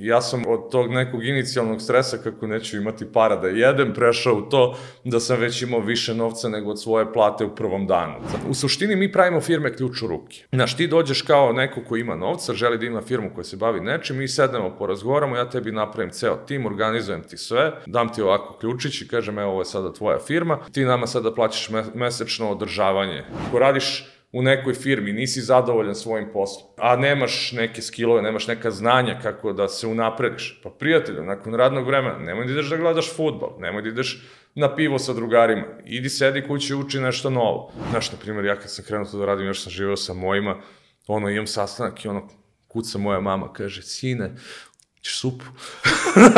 Ja sam od tog nekog inicijalnog stresa kako neću imati para da jedem, prešao u to da sam već imao više novca nego od svoje plate u prvom danu. U suštini mi pravimo firme ključ u ruke. Znaš, ti dođeš kao neko ko ima novca, želi da ima firmu koja se bavi nečim, mi sednemo, porazgovaramo, ja tebi napravim ceo tim, organizujem ti sve, dam ti ovako ključić i kažem, evo, ovo je sada tvoja firma, ti nama sada plaćaš mesečno održavanje. Ako radiš u nekoj firmi, nisi zadovoljan svojim poslom, a nemaš neke skillove, nemaš neka znanja kako da se unaprediš. Pa prijatelju, nakon radnog vremena, nemoj da ideš da gledaš futbol, nemoj da ideš na pivo sa drugarima, idi sedi kući i uči nešto novo. Znaš, na primjer, ja kad sam krenuo to da radim, još sam živeo sa mojima, ono, imam sastanak i ono, kuca moja mama, kaže, sine, ćeš supu?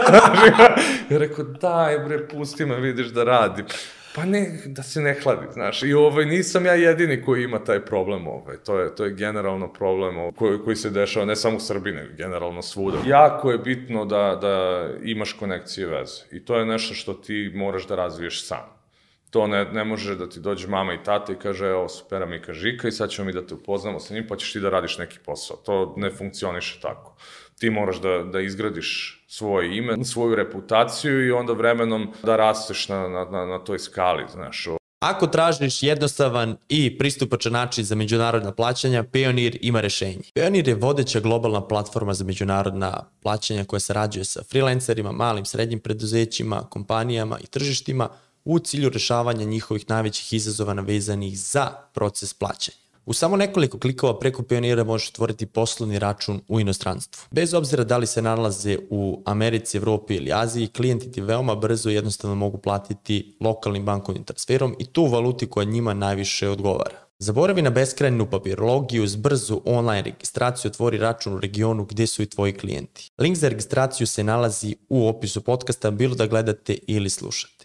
ja rekao, daj bre, pusti me, vidiš da radim. Pa ne, da se ne hladi, znaš. I ovaj, nisam ja jedini koji ima taj problem, ovaj. To je, to je generalno problem ovaj, koji, koji se dešava ne samo u Srbiji, nego generalno svuda. Jako je bitno da, da imaš konekcije veze. I to je nešto što ti moraš da razviješ sam. To ne, ne može da ti dođe mama i tata i kaže, evo, supera Mika Žika i sad ćemo mi da te upoznamo sa njim, pa ćeš ti da radiš neki posao. To ne funkcioniše tako ti moraš da, da izgradiš svoje ime, svoju reputaciju i onda vremenom da rasteš na, na, na, na toj skali, znaš. Ako tražiš jednostavan i pristupačan način za međunarodna plaćanja, Payoneer ima rešenje. Payoneer je vodeća globalna platforma za međunarodna plaćanja koja sarađuje sa freelancerima, malim, srednjim preduzećima, kompanijama i tržištima u cilju rešavanja njihovih najvećih izazova navezanih za proces plaćanja. U samo nekoliko klikova preko Pionira možeš otvoriti poslovni račun u inostranstvu. Bez obzira da li se nalaze u Americi, Evropi ili Aziji, klijenti ti veoma brzo i jednostavno mogu platiti lokalnim bankovnim transferom i tu valuti koja njima najviše odgovara. Zaboravi na beskrajnu papirologiju, s brzu online registraciju otvori račun u regionu gde su i tvoji klijenti. Link za registraciju se nalazi u opisu podcasta, bilo da gledate ili slušate.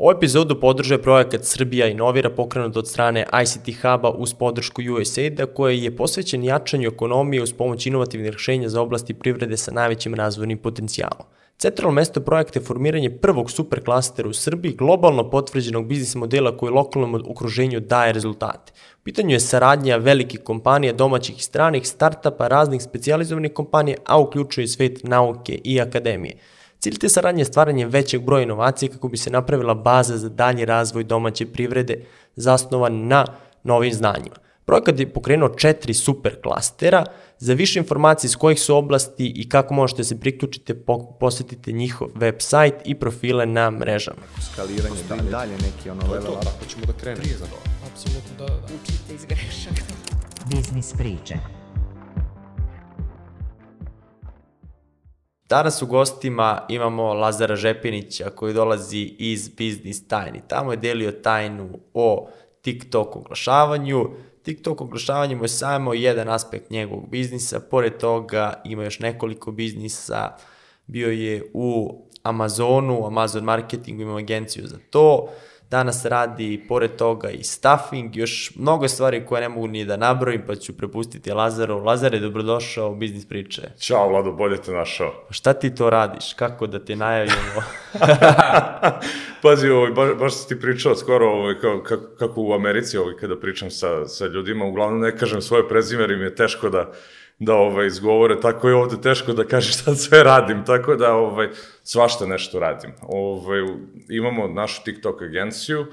Ovu epizodu podržuje projekat Srbija inovira pokrenut od strane ICT Huba uz podršku USAID-a koji je posvećen jačanju ekonomije uz pomoć inovativnih rešenja za oblasti privrede sa najvećim razvojnim potencijalom. Centralno mesto projekta je formiranje prvog superklastera u Srbiji, globalno potvrđenog biznis modela koji lokalnom okruženju daje rezultate. U pitanju je saradnja velikih kompanija, domaćih i stranih, startapa, raznih specializovanih kompanija, a uključuje svet nauke i akademije. Cilj te saradnje je stvaranje većeg broja inovacija kako bi se napravila baza za dalji razvoj domaće privrede zasnovan na novim znanjima. Projekat je pokrenuo četiri super klastera. Za više informacije iz kojih su oblasti i kako možete se priključiti, posetite njihov website i profile na mrežama. Skaliranje dalje, dalje neki ono level up. Ako ćemo da krenemo. Apsolutno da, da. Učite iz grešaka. Biznis priče. Danas u gostima imamo Lazara Žepinića koji dolazi iz Biznis Tajni. Tamo je delio tajnu o TikTok oglašavanju. TikTok oglašavanje mu je samo jedan aspekt njegovog biznisa, pored toga ima još nekoliko biznisa, bio je u Amazonu, Amazon Marketingu, ima agenciju za to, Danas radi, pored toga, i staffing, još mnogo stvari koje ne mogu ni da nabrojim, pa ću prepustiti Lazaru. Lazare, dobrodošao u Biznis priče. Ćao, Vlado, bolje te našao. Šta ti to radiš? Kako da te najavimo? Pazi, ovaj, baš, baš si ti pričao skoro ovaj, kako, kako u Americi ovaj, kada pričam sa, sa ljudima, uglavnom ne kažem svoje prezime, jer im je teško da da ovaj, izgovore, tako je ovde teško da kažeš šta sve radim, tako da ovaj, svašta nešto radim. Ovaj, imamo našu TikTok agenciju, uh,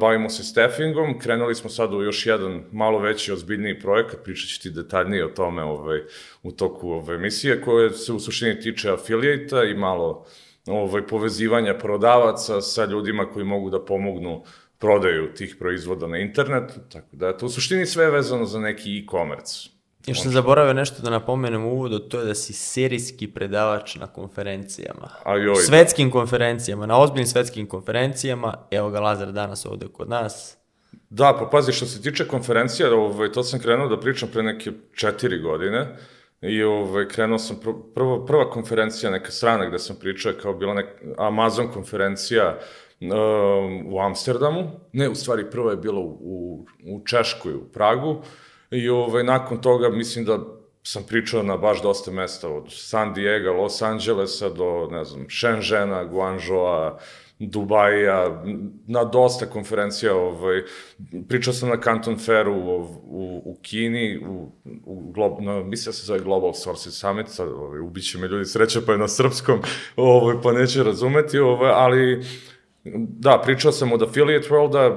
bavimo se staffingom, krenuli smo sad u još jedan malo veći, ozbiljniji projekat, pričat ću ti detaljnije o tome ovaj, u toku ove emisije, koje se u suštini tiče afiliata i malo ovaj, povezivanja prodavaca sa ljudima koji mogu da pomognu prodaju tih proizvoda na internetu, tako da je to u suštini sve vezano za neki e-commerce. Još sam zaboravio nešto da napomenem u uvodu, to je da si serijski predavač na konferencijama. A joj, svetskim da. konferencijama, na ozbiljnim svetskim konferencijama. Evo ga Lazar danas ovde kod nas. Da, pa pazi, što se tiče konferencija, ovaj, to sam krenuo da pričam pre neke četiri godine. I ovaj, krenuo sam, pr prvo, prva konferencija, neka strana gde sam pričao, kao bila neka Amazon konferencija um, u Amsterdamu. Ne, u stvari, prva je bila u, u, u Češkoj, u Pragu. I ovaj, nakon toga mislim da sam pričao na baš dosta mesta, od San Diego, Los Angelesa do, ne znam, Shenzhena, Guangzhoua, Dubaja, na dosta konferencija, ovaj, pričao sam na Canton Fairu u, u, u Kini, u, u glob, na, mislim da se zove Global Sources Summit, sad ovaj, ubiće me ljudi sreće pa je na srpskom, ovaj, pa neće razumeti, ovaj, ali Da, pričao sam od Affiliate Worlda,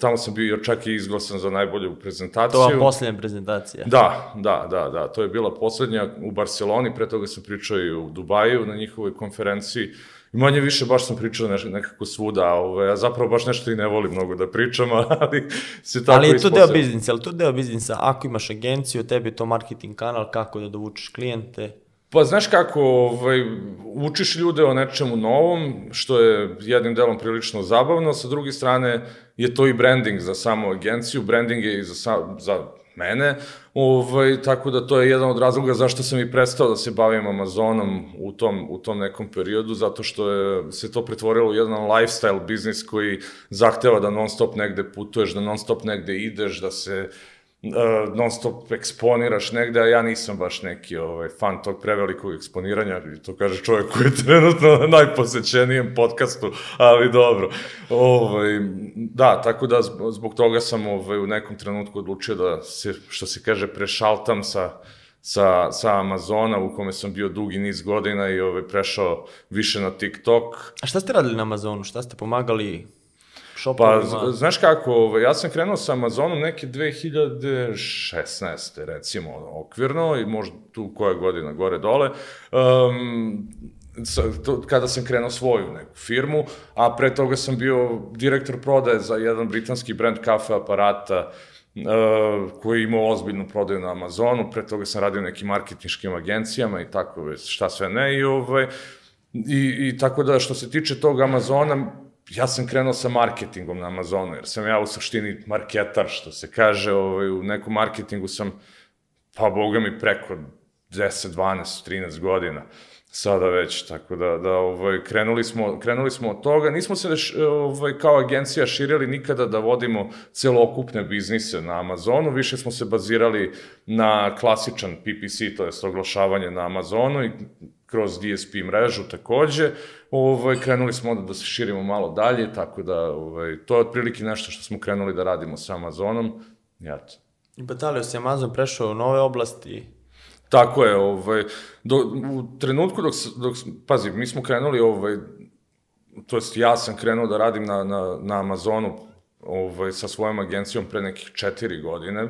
tamo sam bio čak i izglasan za najbolju prezentaciju. To je posljednja prezentacija. Da, da, da, da, to je bila poslednja u Barceloni, pre toga sam pričao i u Dubaju na njihovoj konferenciji. I manje više baš sam pričao neš, nekako svuda, a ove, ja zapravo baš nešto i ne volim mnogo da pričam, ali se tako Ali je to deo biznisa, ali to deo biznisa. Ako imaš agenciju, tebi je to marketing kanal, kako da dovučeš klijente. Pa znaš kako, ovaj, učiš ljude o nečemu novom, što je jednim delom prilično zabavno, sa druge strane je to i branding za samu agenciju, branding je i za, za mene, ovaj, tako da to je jedan od razloga zašto sam i prestao da se bavim Amazonom u tom, u tom nekom periodu, zato što je se to pretvorilo u jedan lifestyle biznis koji zahteva da non stop negde putuješ, da non stop negde ideš, da se uh, non stop eksponiraš negde, a ja nisam baš neki ovaj, fan tog prevelikog eksponiranja, i to kaže čovjek koji je trenutno na najposećenijem podcastu, ali dobro. Ovaj, da, tako da zbog toga sam ovaj, u nekom trenutku odlučio da se, što se kaže, prešaltam sa sa, sa Amazona u kome sam bio dugi niz godina i ovaj, prešao više na TikTok. A šta ste radili na Amazonu? Šta ste pomagali Pa, shopovima? z- znaš kako, ovaj, ja sam krenuo sa Amazonom neke 2016. recimo, okvirno, i možda tu koja godina, gore dole, um, sa, to, kada sam krenuo svoju neku firmu, a pre toga sam bio direktor prodaje za jedan britanski brand kafe aparata, uh, koji je imao ozbiljnu prodaju na Amazonu, pre toga sam radio nekim marketinškim agencijama i tako, šta sve ne, i ovaj, I, I tako da, što se tiče tog Amazona, ja sam krenuo sa marketingom na Amazonu, jer sam ja u suštini marketar, što se kaže, ovaj, u nekom marketingu sam, pa boga mi, preko 10, 12, 13 godina sada već, tako da, da ovaj, krenuli, smo, krenuli smo od toga. Nismo se deš, ovaj, kao agencija širili nikada da vodimo celokupne biznise na Amazonu, više smo se bazirali na klasičan PPC, to je oglašavanje na Amazonu i kroz DSP mrežu takođe. Ovaj, krenuli smo onda da se širimo malo dalje, tako da ovaj, to je otprilike nešto što smo krenuli da radimo sa Amazonom. Eto. I batalio si Amazon prešao u nove oblasti. Tako je, ovaj, do, u trenutku dok, dok, pazi, mi smo krenuli, ovaj, to jest ja sam krenuo da radim na, na, na Amazonu ovaj, sa svojom agencijom pre nekih četiri godine,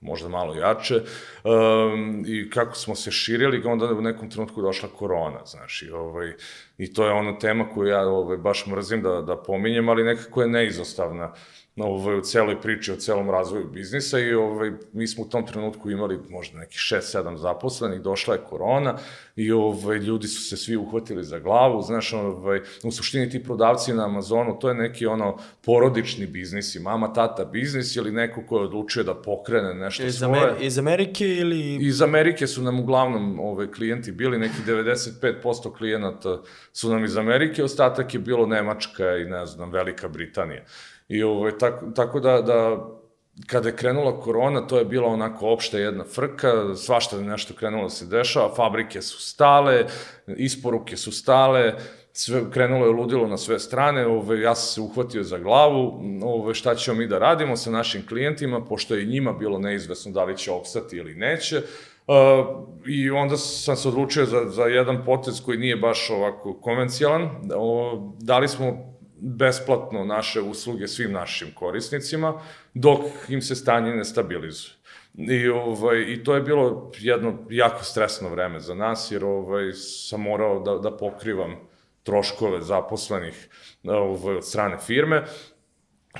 možda malo jače, um, i kako smo se širili, onda u nekom trenutku došla korona, znaš, i, ovaj, i to je ona tema koju ja ovaj, baš mrzim da, da pominjem, ali nekako je neizostavna ovaj, u celoj priči o celom razvoju biznisa i ovaj, mi smo u tom trenutku imali možda nekih 6-7 zaposlenih, došla je korona i ovaj, ljudi su se svi uhvatili za glavu, znaš, ovaj, u suštini ti prodavci na Amazonu, to je neki ono porodični biznis i mama, tata biznis ili neko ko je odlučio da pokrene nešto Iz, svoje. Amer iz Amerike ili... Iz Amerike su nam uglavnom ove, klijenti bili, neki 95% klijenata su nam iz Amerike, ostatak je bilo Nemačka i ne znam, Velika Britanija. I ovaj, tako, tako da, da kada je krenula korona, to je bila onako opšta jedna frka, svašta je nešto krenulo da se dešava, fabrike su stale, isporuke su stale, sve, krenulo je ludilo na sve strane, ove, ja sam se uhvatio za glavu, ove, šta ćemo mi da radimo sa našim klijentima, pošto je njima bilo neizvesno da li će opstati ili neće, Uh, I onda sam se odlučio za, za jedan potez koji nije baš ovako konvencijalan. O, dali smo besplatno naše usluge svim našim korisnicima, dok im se stanje ne stabilizuje. I, ovaj, I to je bilo jedno jako stresno vreme za nas, jer ovaj, sam morao da, da pokrivam troškove zaposlenih ovaj, od strane firme.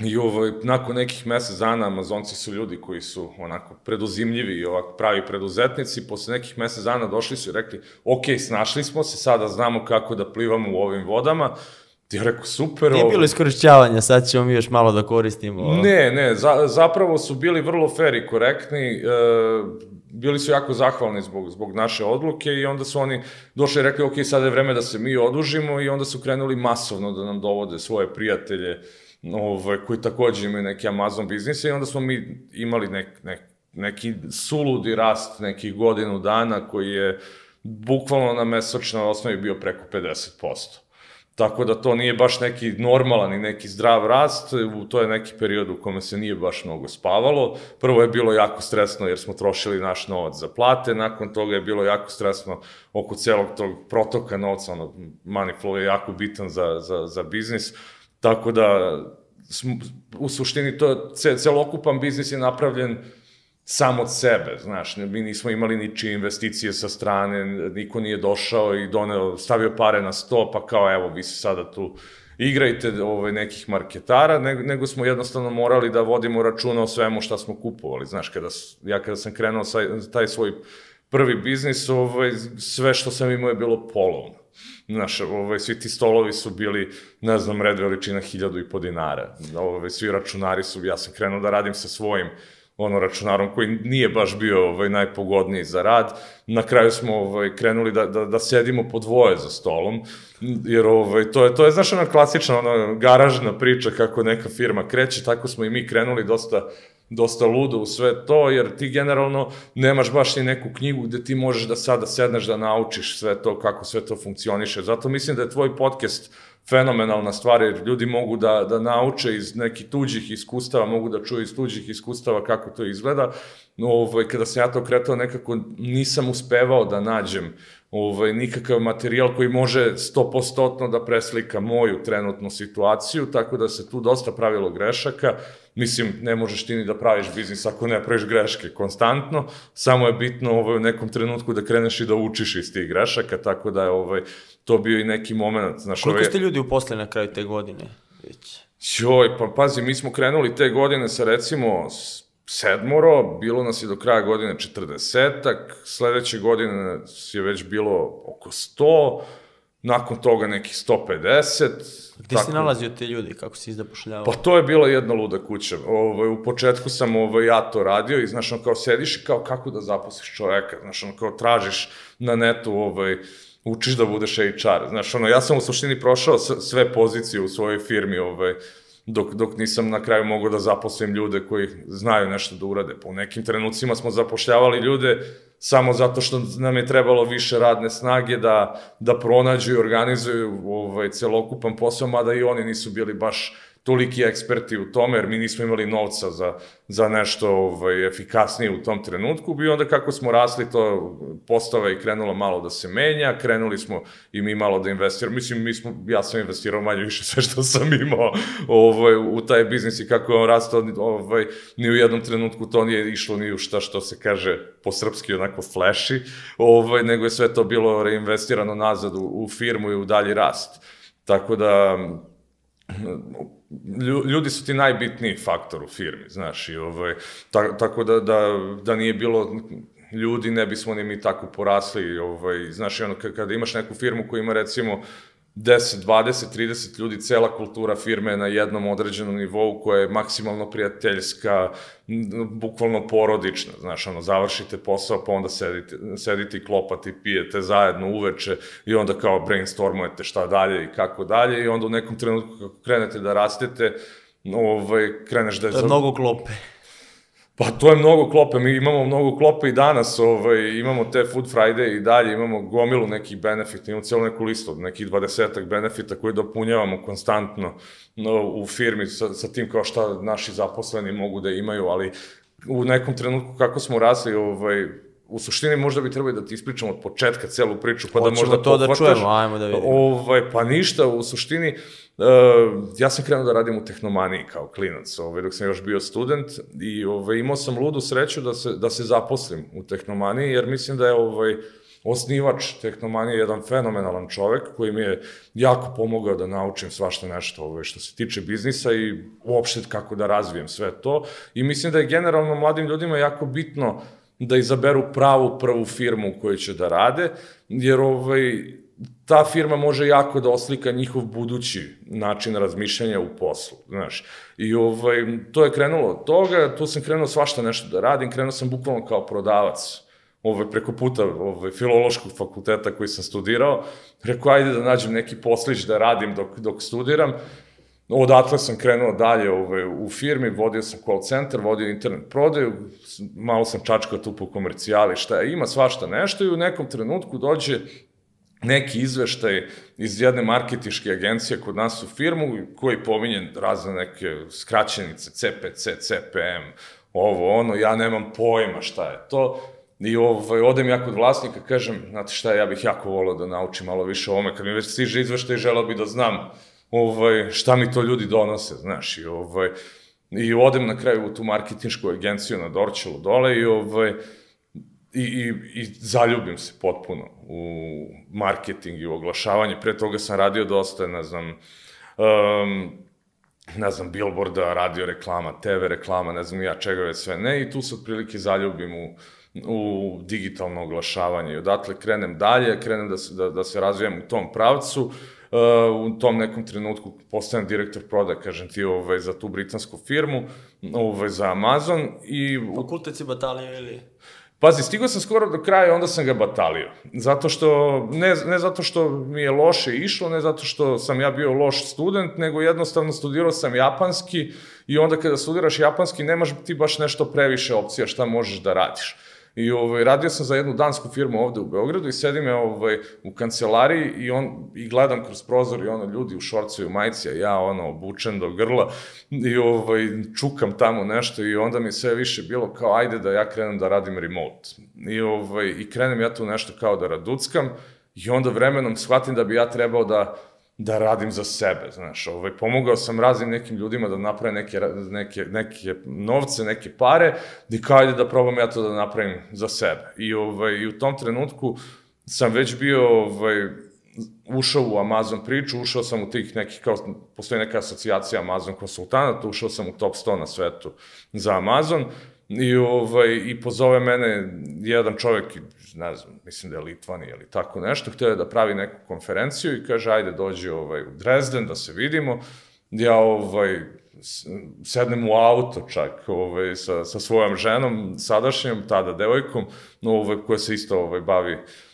I ovaj, nakon nekih mesec dana Amazonci su ljudi koji su onako preduzimljivi i ovako pravi preduzetnici. Posle nekih mesec dana došli su i rekli, ok, snašli smo se, sada znamo kako da plivamo u ovim vodama. Ja rekao, super. Nije bilo iskorišćavanja, sad ćemo mi još malo da koristimo. Ne, ne, za, zapravo su bili vrlo fair i korektni, e, bili su jako zahvalni zbog, zbog naše odluke i onda su oni došli i rekli, ok, sada je vreme da se mi odužimo i onda su krenuli masovno da nam dovode svoje prijatelje ovaj, koji takođe imaju neki Amazon biznise i onda smo mi imali nek, nek, neki suludi rast nekih godinu dana koji je bukvalno na mesečnoj osnovi bio preko 50%. Tako da to nije baš neki normalan i neki zdrav rast, u to je neki period u kome se nije baš mnogo spavalo. Prvo je bilo jako stresno jer smo trošili naš novac za plate, nakon toga je bilo jako stresno oko celog tog protoka novca, ono, money flow je jako bitan za, za, za biznis, tako da u suštini to, celokupan biznis je napravljen sam od sebe, znaš, mi nismo imali ničije investicije sa strane, niko nije došao i doneo, stavio pare na sto, pa kao evo, vi se sada tu igrajte ovaj, nekih marketara, nego, nego smo jednostavno morali da vodimo računa o svemu šta smo kupovali. Znaš, kada, ja kada sam krenuo sa taj svoj prvi biznis, ovaj, sve što sam imao je bilo polovno. Znaš, ovaj, svi ti stolovi su bili, ne znam, red veličina hiljadu i po dinara. Ovaj, svi računari su, ja sam krenuo da radim sa svojim ono računarom koji nije baš bio ovaj, najpogodniji za rad. Na kraju smo ovaj, krenuli da, da, da sedimo po dvoje za stolom, jer ovaj, to je, to je, znaš, ona klasična, ona garažna priča kako neka firma kreće, tako smo i mi krenuli dosta dosta ludo u sve to, jer ti generalno nemaš baš ni neku knjigu gde ti možeš da sada sedneš da naučiš sve to, kako sve to funkcioniše. Zato mislim da je tvoj podcast fenomenalna stvar, jer ljudi mogu da, da nauče iz nekih tuđih iskustava, mogu da čuju iz tuđih iskustava kako to izgleda. Ovaj, kada sam ja to kretao, nekako nisam uspevao da nađem ovaj, nikakav materijal koji može 100% da preslika moju trenutnu situaciju, tako da se tu dosta pravilo grešaka. Mislim, ne možeš ti ni da praviš biznis ako ne praviš greške konstantno, samo je bitno ovaj, u nekom trenutku da kreneš i da učiš iz tih grešaka, tako da je ovaj, to bio i neki moment. Znaš, Koliko ovaj, ste ljudi uposleni na kraju te godine? Već? Joj, pa pazi, mi smo krenuli te godine sa recimo sedmoro, bilo nas je do kraja godine 40-ak, sledeće godine je već bilo oko 100, nakon toga nekih 150. Gde tako... si nalazio te ljudi, kako si izdapošljavao? Pa to je bila jedna luda kuća. Ovaj, u početku sam ovaj, ja to radio i znaš, ono kao sediš i kao kako da zaposliš čoveka, znaš, ono kao tražiš na netu ovaj, učiš da budeš HR. Znaš, ono, ja sam u suštini prošao sve pozicije u svojoj firmi, ovaj, dok, dok nisam na kraju mogao da zaposlim ljude koji znaju nešto da urade. Po nekim trenucima smo zapošljavali ljude samo zato što nam je trebalo više radne snage da, da pronađu i organizuju ovaj, celokupan posao, mada i oni nisu bili baš toliki eksperti u tome, jer mi nismo imali novca za, za nešto ovaj, efikasnije u tom trenutku, bi onda kako smo rasli, to postava i krenulo malo da se menja, krenuli smo i mi malo da investiramo, mislim, mi smo, ja sam investirao manje više sve što sam imao ovaj, u taj biznis i kako je on rastao, ovaj, ni u jednom trenutku to nije išlo ni u šta što se kaže po srpski onako flashy, ovaj, nego je sve to bilo reinvestirano nazad u, u firmu i u dalji rast. Tako da, ljudi su ti najbitniji faktor u firmi, znaš, i ovaj, ta, tako da, da, da nije bilo ljudi, ne bismo ni mi tako porasli, ovaj, znaš, i ono, kada imaš neku firmu koja ima, recimo, 10, 20, 30 ljudi, cela kultura firme je na jednom određenom nivou koja je maksimalno prijateljska, bukvalno porodična, znaš, ono, završite posao, pa onda sedite, sedite i klopate i pijete zajedno uveče i onda kao brainstormujete šta dalje i kako dalje i onda u nekom trenutku kako krenete da rastete, ovaj, kreneš da je... Je mnogo klope. Pa to je mnogo klope, mi imamo mnogo klope i danas, ovaj, imamo te Food Friday i dalje, imamo gomilu nekih benefita, imamo celu neku listu od nekih dvadesetak benefita koje dopunjavamo konstantno no, u firmi sa, sa tim kao šta naši zaposleni mogu da imaju, ali u nekom trenutku kako smo rasli, ovaj, u suštini možda bi trebali da ti ispričamo od početka celu priču, pa Hoćemo da možda to da čujemo, ajmo da vidimo. Ovaj, pa ništa, u suštini, uh, ja sam krenuo da radim u tehnomaniji kao klinac, ovaj, dok sam još bio student i ovaj, imao sam ludu sreću da se, da se zaposlim u tehnomaniji, jer mislim da je ovaj, osnivač tehnomanije jedan fenomenalan čovek koji mi je jako pomogao da naučim svašta nešto ovaj, što se tiče biznisa i uopšte kako da razvijem sve to. I mislim da je generalno mladim ljudima jako bitno da izaberu pravu prvu firmu u kojoj će da rade, jer ovaj, ta firma može jako da oslika njihov budući način razmišljanja u poslu, znaš. I ovaj, to je krenulo od toga, tu sam krenuo svašta nešto da radim, krenuo sam bukvalno kao prodavac, ovaj, preko puta ovaj, filološkog fakulteta koji sam studirao, rekao, ajde da nađem neki poslić da radim dok, dok studiram, Odatle sam krenuo dalje ovaj, u firmi, vodio sam call center, vodio internet prodaju, malo sam čačkao tu po komercijali, šta je, ima svašta nešto i u nekom trenutku dođe neki izveštaj iz jedne marketiške agencije kod nas u firmu koji pominje razne neke skraćenice, CPC, CPM, ovo, ono, ja nemam pojma šta je to. I ovaj, odem ja kod vlasnika, kažem, znate šta, ja bih jako volao da naučim malo više o ome, kad mi već stiže izveštaj, želao bi da znam ovaj, šta mi to ljudi donose, znaš, i ovaj, i odem na kraju u tu marketinšku agenciju na Dorčelu dole i ovaj, i, i, i zaljubim se potpuno u marketing i u oglašavanje. Pre toga sam radio dosta, ne znam, um, ne znam, billboarda, radio reklama, TV reklama, ne znam ja čega već sve ne, i tu se otprilike zaljubim u, u digitalno oglašavanje. I odatle krenem dalje, krenem da se, da, da se razvijam u tom pravcu, uh, u tom nekom trenutku postajem direktor proda, kažem ti, ovaj, za tu britansku firmu, ovaj, za Amazon i... Fakultet si batalio ili... Pazi, stigao sam skoro do kraja, onda sam ga batalio. Zato što, ne, ne zato što mi je loše išlo, ne zato što sam ja bio loš student, nego jednostavno studirao sam japanski i onda kada studiraš japanski nemaš ti baš nešto previše opcija šta možeš da radiš. I ovaj, radio sam za jednu dansku firmu ovde u Beogradu i sedim ja ovaj, u kancelariji i, on, i gledam kroz prozor i ono ljudi u šorcu i u majici, a ja ono obučen do grla i ovaj, čukam tamo nešto i onda mi sve više bilo kao ajde da ja krenem da radim remote. I, ovaj, i krenem ja tu nešto kao da raduckam i onda vremenom shvatim da bi ja trebao da da radim za sebe, znaš, ovaj, pomogao sam raznim nekim ljudima da naprave neke, neke, neke novce, neke pare, i kao ajde da probam ja to da napravim za sebe. I, ovaj, i u tom trenutku sam već bio, ovaj, ušao u Amazon priču, ušao sam u tih nekih, kao, postoji neka asocijacija Amazon konsultanata, ušao sam u top 100 na svetu za Amazon, I, ovaj, I pozove mene jedan čovek, ne znam, mislim da je Litvani ili tako nešto, htio je da pravi neku konferenciju i kaže, ajde dođi ovaj, u Dresden da se vidimo. Ja ovaj, sednem u auto čak ovaj, sa, sa svojom ženom, sadašnjom, tada devojkom, ovaj, koja se isto ovaj, bavi Uh,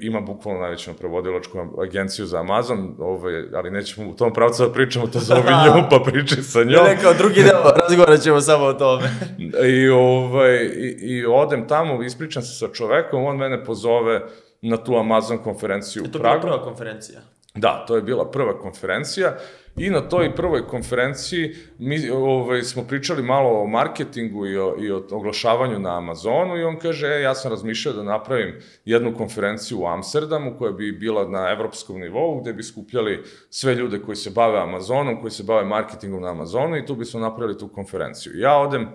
ima bukvalno najveću prevodilačku agenciju za Amazon, ovaj, ali nećemo u tom pravcu da pričamo, to zove nju, pa priči sa njom. Ne, kao drugi deo, razgovarat ćemo samo o tome. I, ovaj, i, I odem tamo, ispričam se sa čovekom, on mene pozove na tu Amazon konferenciju u Pragu. To je bila prva konferencija? Da, to je bila prva konferencija i na toj prvoj konferenciji mi ovaj, smo pričali malo o marketingu i o, i o oglašavanju na Amazonu i on kaže, e, ja sam razmišljao da napravim jednu konferenciju u Amsterdamu koja bi bila na evropskom nivou gde bi skupljali sve ljude koji se bave Amazonom, koji se bave marketingom na Amazonu i tu bismo napravili tu konferenciju. Ja odem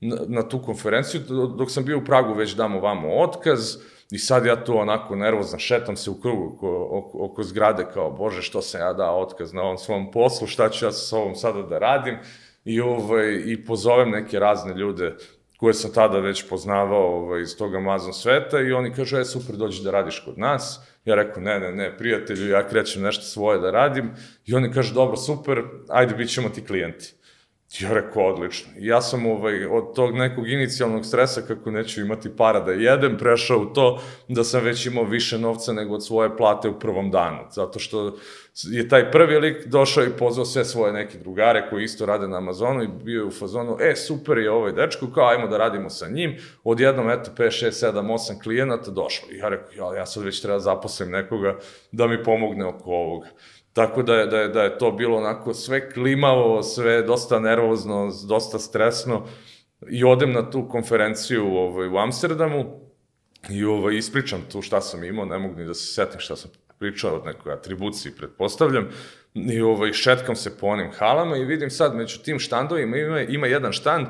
na, na tu konferenciju, dok sam bio u Pragu već damo vamo otkaz, I sad ja tu onako nervozan, šetam se u krugu oko, oko, oko zgrade kao, bože, što sam ja dao otkaz na ovom svom poslu, šta ću ja sa sobom sada da radim? I, ovaj, i pozovem neke razne ljude koje sam tada već poznavao ovaj, iz tog Amazon sveta i oni kažu, e, super, dođi da radiš kod nas. Ja rekao, ne, ne, ne, prijatelju, ja krećem nešto svoje da radim. I oni kažu, dobro, super, ajde, bit ćemo ti klijenti. Ja rekao, odlično. ja sam ovaj, od tog nekog inicijalnog stresa kako neću imati para da jedem, prešao u to da sam već imao više novca nego od svoje plate u prvom danu. Zato što je taj prvi lik došao i pozvao sve svoje neke drugare koji isto rade na Amazonu i bio je u fazonu, e, super je ovaj dečko, kao ajmo da radimo sa njim. Odjednom, eto, 5, 6, 7, 8 klijenata došlo. I ja rekao, ja, ja sad već treba da zaposlim nekoga da mi pomogne oko ovoga. Tako da je, da, je, da je to bilo onako sve klimavo, sve dosta nervozno, dosta stresno. I odem na tu konferenciju ovaj, u Amsterdamu i ovaj, ispričam tu šta sam imao, ne mogu ni da se setim šta sam pričao od nekoj atribuciji, pretpostavljam. I ovaj, šetkam se po onim halama i vidim sad među tim štandovima ima, ima jedan štand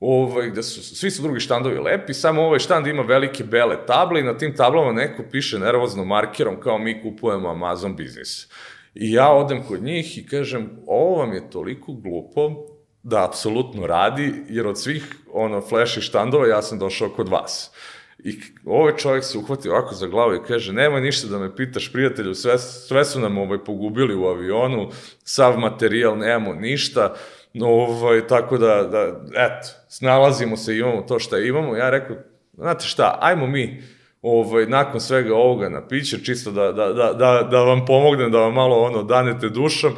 ovaj, gde su, svi su drugi štandovi lepi, samo ovaj štand ima velike bele table i na tim tablama neko piše nervozno markerom kao mi kupujemo Amazon biznis. I ja odem kod njih i kažem, ovo vam je toliko glupo da apsolutno radi, jer od svih ono flash i štandova ja sam došao kod vas. I ovaj čovjek se uhvati ovako za glavu i kaže, nema ništa da me pitaš, prijatelju, sve, sve su nam ovaj, pogubili u avionu, sav materijal, nemamo ništa, ovaj, tako da, da, eto, snalazimo se, imamo to što imamo. Ja rekao, znate šta, ajmo mi ovaj, nakon svega ovoga na piće, čisto da, da, da, da, da vam pomognem, da vam malo ono danete dušom.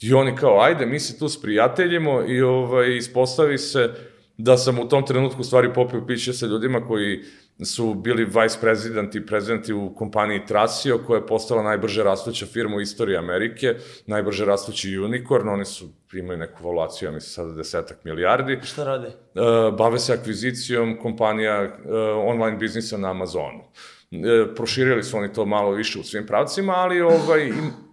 I oni kao, ajde, mi se tu sprijateljimo i ovaj, ispostavi se da sam u tom trenutku stvari popio piće sa ljudima koji su bili vice president i prezidenti u kompaniji Trasio, koja je postala najbrže rastuća firma u istoriji Amerike, najbrže rastući unicorn, oni su imaju neku valuaciju, ja mislim sada desetak milijardi. Šta rade? E, bave se akvizicijom kompanija e, online biznisa na Amazonu. E, proširili su oni to malo više u svim pravcima, ali ovaj, im,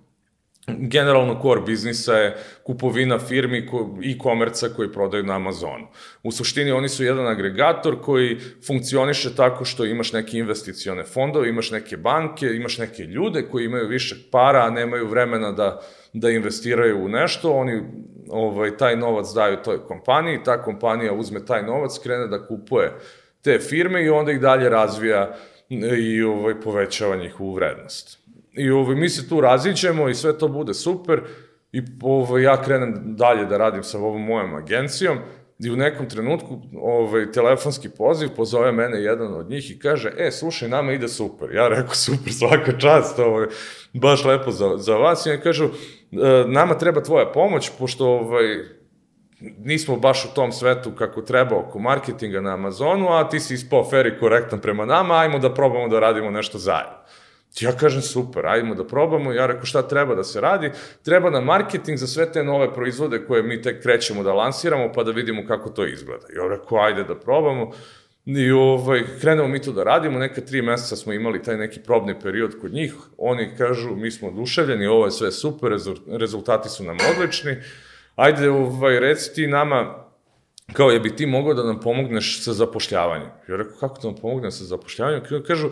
generalno core biznisa je kupovina firmi i komerca koji prodaju na Amazonu. U suštini oni su jedan agregator koji funkcioniše tako što imaš neke investicione fondove, imaš neke banke, imaš neke ljude koji imaju više para, a nemaju vremena da, da investiraju u nešto, oni ovaj, taj novac daju toj kompaniji, ta kompanija uzme taj novac, krene da kupuje te firme i onda ih dalje razvija i ovaj, povećava njihovu vrednost. I ovaj, mi se tu raziđemo i sve to bude super i ovaj, ja krenem dalje da radim sa ovom mojom agencijom i u nekom trenutku ovaj, telefonski poziv pozove mene jedan od njih i kaže, e, slušaj, nama ide super. Ja rekao, super, svaka čast, ovaj, baš lepo za, za vas. I oni kažu, e, nama treba tvoja pomoć, pošto ovaj, nismo baš u tom svetu kako treba oko marketinga na Amazonu, a ti si ispao fair i korektan prema nama, ajmo da probamo da radimo nešto zajedno. Ja kažem super, ajmo da probamo. Ja rekao šta treba da se radi? Treba na marketing za sve te nove proizvode koje mi tek krećemo da lansiramo pa da vidimo kako to izgleda. Ja rekao ajde da probamo. I ovaj, krenemo mi to da radimo, neka tri meseca smo imali taj neki probni period kod njih, oni kažu mi smo oduševljeni, ovo je sve super, rezultati su nam odlični, ajde ovaj, reci ti nama kao je bi ti mogao da nam pomogneš sa zapošljavanjem. Ja rekao, kako da nam pomognem sa zapošljavanjem? Kažu,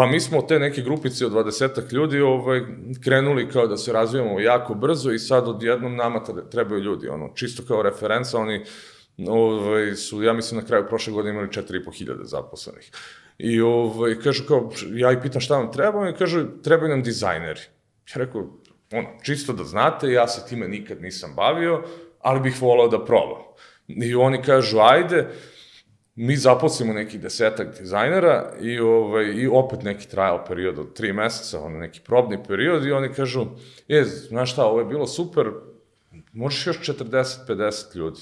Pa mi smo te neke grupice od 20 ljudi ovaj, krenuli kao da se razvijamo jako brzo i sad odjednom nama trebaju ljudi, ono, čisto kao referenca, oni ovaj, su, ja mislim, na kraju prošle godine imali 4.500 zaposlenih. I ovaj, kažu kao, ja ih pitam šta vam treba, i kažu, trebaju nam dizajneri. Ja rekao, ono, čisto da znate, ja se time nikad nisam bavio, ali bih volao da probam. I oni kažu, ajde, mi zaposlimo nekih desetak dizajnera i, ovaj, i opet neki trial period od tri meseca, ono neki probni period i oni kažu, je, znaš šta, ovo je bilo super, možeš još 40-50 ljudi.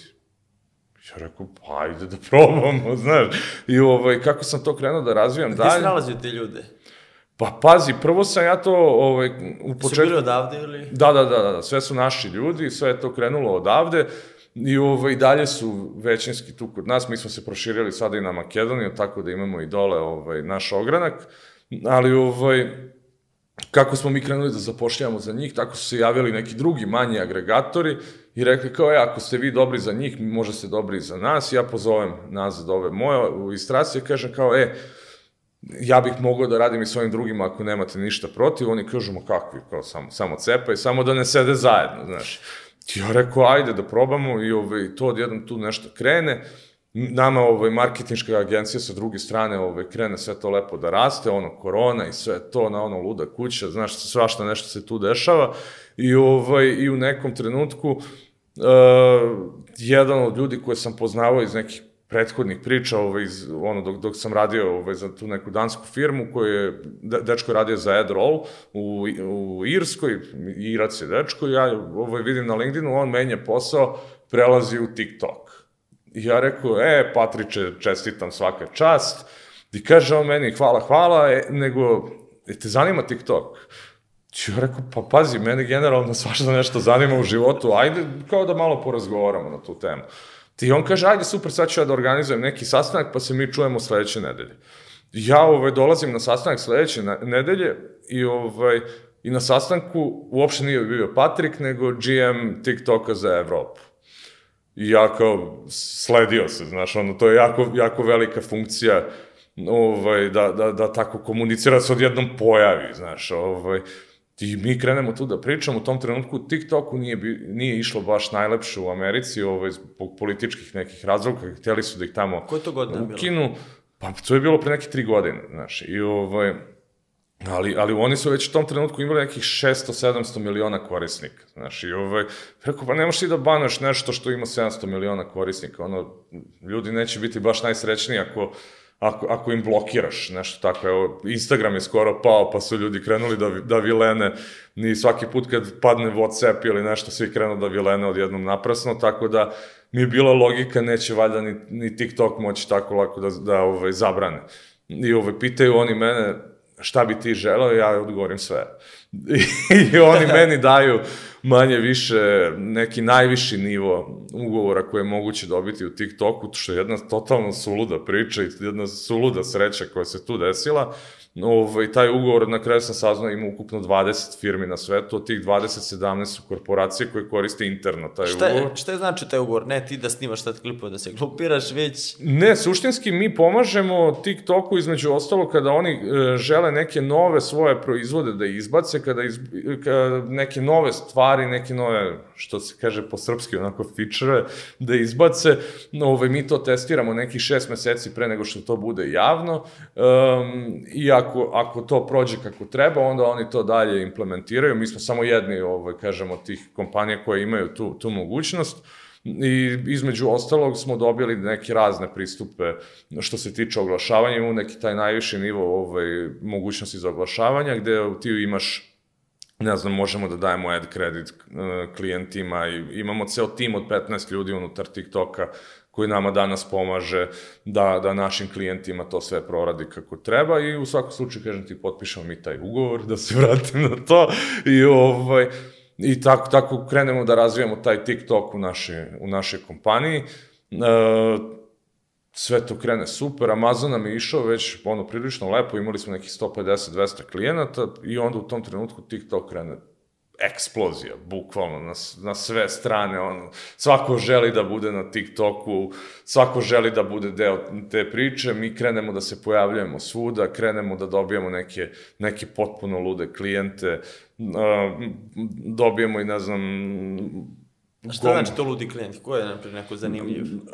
Ja rekao, pa ajde da probamo, znaš. I ovaj, kako sam to krenuo da razvijam dalje. Gde si nalazio te ljude? Pa pazi, prvo sam ja to ovaj, u početku... Su bili odavde ili? Da, da, da, da, sve su naši ljudi, sve je to krenulo odavde. I ovaj, dalje su većinski tu kod nas, mi smo se proširili sada i na Makedoniju, tako da imamo i dole ovaj, naš ogranak, ali ovaj, kako smo mi krenuli da zapošljamo za njih, tako su se javili neki drugi manji agregatori i rekli kao, e, ako ste vi dobri za njih, možda ste dobri i za nas, ja pozovem nazad ove moje istracije, kažem kao, e, ja bih mogao da radim i svojim drugima ako nemate ništa protiv, oni kažu, ma kakvi, kao samo, samo cepa i samo da ne sede zajedno, znaš. Ja rekao, ajde da probamo i ovaj, to odjednom tu nešto krene. Nama ovaj, marketinška agencija sa druge strane ovaj, krene sve to lepo da raste, ono korona i sve to na ono luda kuća, znaš, svašta nešto se tu dešava i, ovaj, i u nekom trenutku uh, jedan od ljudi koje sam poznavao iz nekih prethodnih priča, ovaj, iz, ono, dok, dok sam radio ovaj, za tu neku dansku firmu koju je, dečko je radio za AdRoll u, u Irskoj, Irac je dečko, ja ovaj, vidim na LinkedInu, on menja posao, prelazi u TikTok. I ja rekao, e, Patriče, čestitam svaka čast, i kaže on meni, hvala, hvala, e, nego, e, te zanima TikTok? Ja rekao, pa pazi, mene generalno svašta nešto zanima u životu, ajde kao da malo porazgovaramo na tu temu. I on kaže, ajde super, sad ću ja da organizujem neki sastanak, pa se mi čujemo sledeće nedelje. Ja ovaj, dolazim na sastanak sledeće nedelje i, ovaj, i na sastanku uopšte nije bio Patrik, nego GM TikToka za Evropu. I ja kao sledio se, znaš, ono, to je jako, jako velika funkcija ovaj, da, da, da tako komunicira se odjednom pojavi, znaš, ovaj, I mi krenemo tu da pričamo, u tom trenutku TikToku nije, nije išlo baš najlepše u Americi, ovaj, zbog političkih nekih razloga, hteli su da ih tamo Koje to godine ukinu. Bilo? Pa to je bilo pre neke tri godine, znaš, i ovaj, ali, ali oni su već u tom trenutku imali nekih 600-700 miliona korisnika, znaš, i ovaj, rekao, pa nemaš ti da banaš nešto što ima 700 miliona korisnika, ono, ljudi neće biti baš najsrećniji ako ako, ako im blokiraš nešto tako. Evo, Instagram je skoro pao, pa su ljudi krenuli da, da vilene, ni svaki put kad padne Whatsapp ili nešto, svi krenu da vilene odjednom naprasno, tako da mi je bila logika, neće valjda ni, ni TikTok moći tako lako da, da ovaj, zabrane. I ove, pitaju oni mene šta bi ti želeo, ja odgovorim sve. I oni meni daju manje više neki najviši nivo ugovora koje je moguće dobiti u TikToku, što je jedna totalno suluda priča i jedna suluda sreća koja se tu desila. Ovaj, taj ugovor na kraju sam saznao ima ukupno 20 firmi na svetu, od tih 20, 17 su korporacije koje koriste interno taj Šta ugovor. šta je znači taj ugovor? Ne ti da snimaš sad klipove, da se glupiraš, već... Ne, suštinski mi pomažemo TikToku između ostalo kada oni e, žele neke nove svoje proizvode da izbace, kada, iz, kada neke nove stvari, neke nove, što se kaže po srpski, onako feature da izbace, ove, mi to testiramo nekih šest meseci pre nego što to bude javno um, i ako, ako to prođe kako treba, onda oni to dalje implementiraju. Mi smo samo jedni, ovaj, kažemo, tih kompanija koje imaju tu, tu mogućnost. I između ostalog smo dobili neke razne pristupe što se tiče oglašavanja, imamo neki taj najviši nivo ovaj, mogućnosti za oglašavanja, gde ti imaš ne znam, možemo da dajemo ad credit uh, klijentima i imamo ceo tim od 15 ljudi unutar TikToka koji nama danas pomaže da, da našim klijentima to sve proradi kako treba i u svakom slučaju, kažem ti, potpišemo mi taj ugovor, da se vratim na to i ovaj, I tako, tako krenemo da razvijamo taj TikTok u naše, u našoj kompaniji. E, sve to krene super, Amazon nam je išao već ono prilično lepo, imali smo nekih 150-200 klijenata i onda u tom trenutku TikTok krene eksplozija, bukvalno, na, na sve strane, ono, svako želi da bude na TikToku, svako želi da bude deo te priče, mi krenemo da se pojavljujemo svuda, krenemo da dobijamo neke, neke potpuno lude klijente, dobijemo i, ne znam, A šta znači to ludi klijent? Ko je, naprijed, neko zanimljiv? Uh,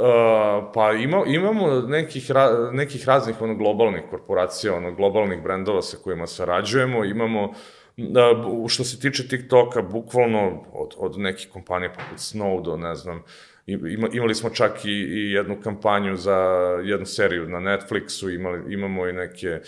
pa ima, imamo nekih, ra, nekih raznih ono, globalnih korporacija, ono, globalnih brendova sa kojima sarađujemo, imamo da, što se tiče TikToka, bukvalno od, od nekih kompanija poput Snow do, ne znam, ima, imali smo čak i, i jednu kampanju za jednu seriju na Netflixu, imali, imamo i neke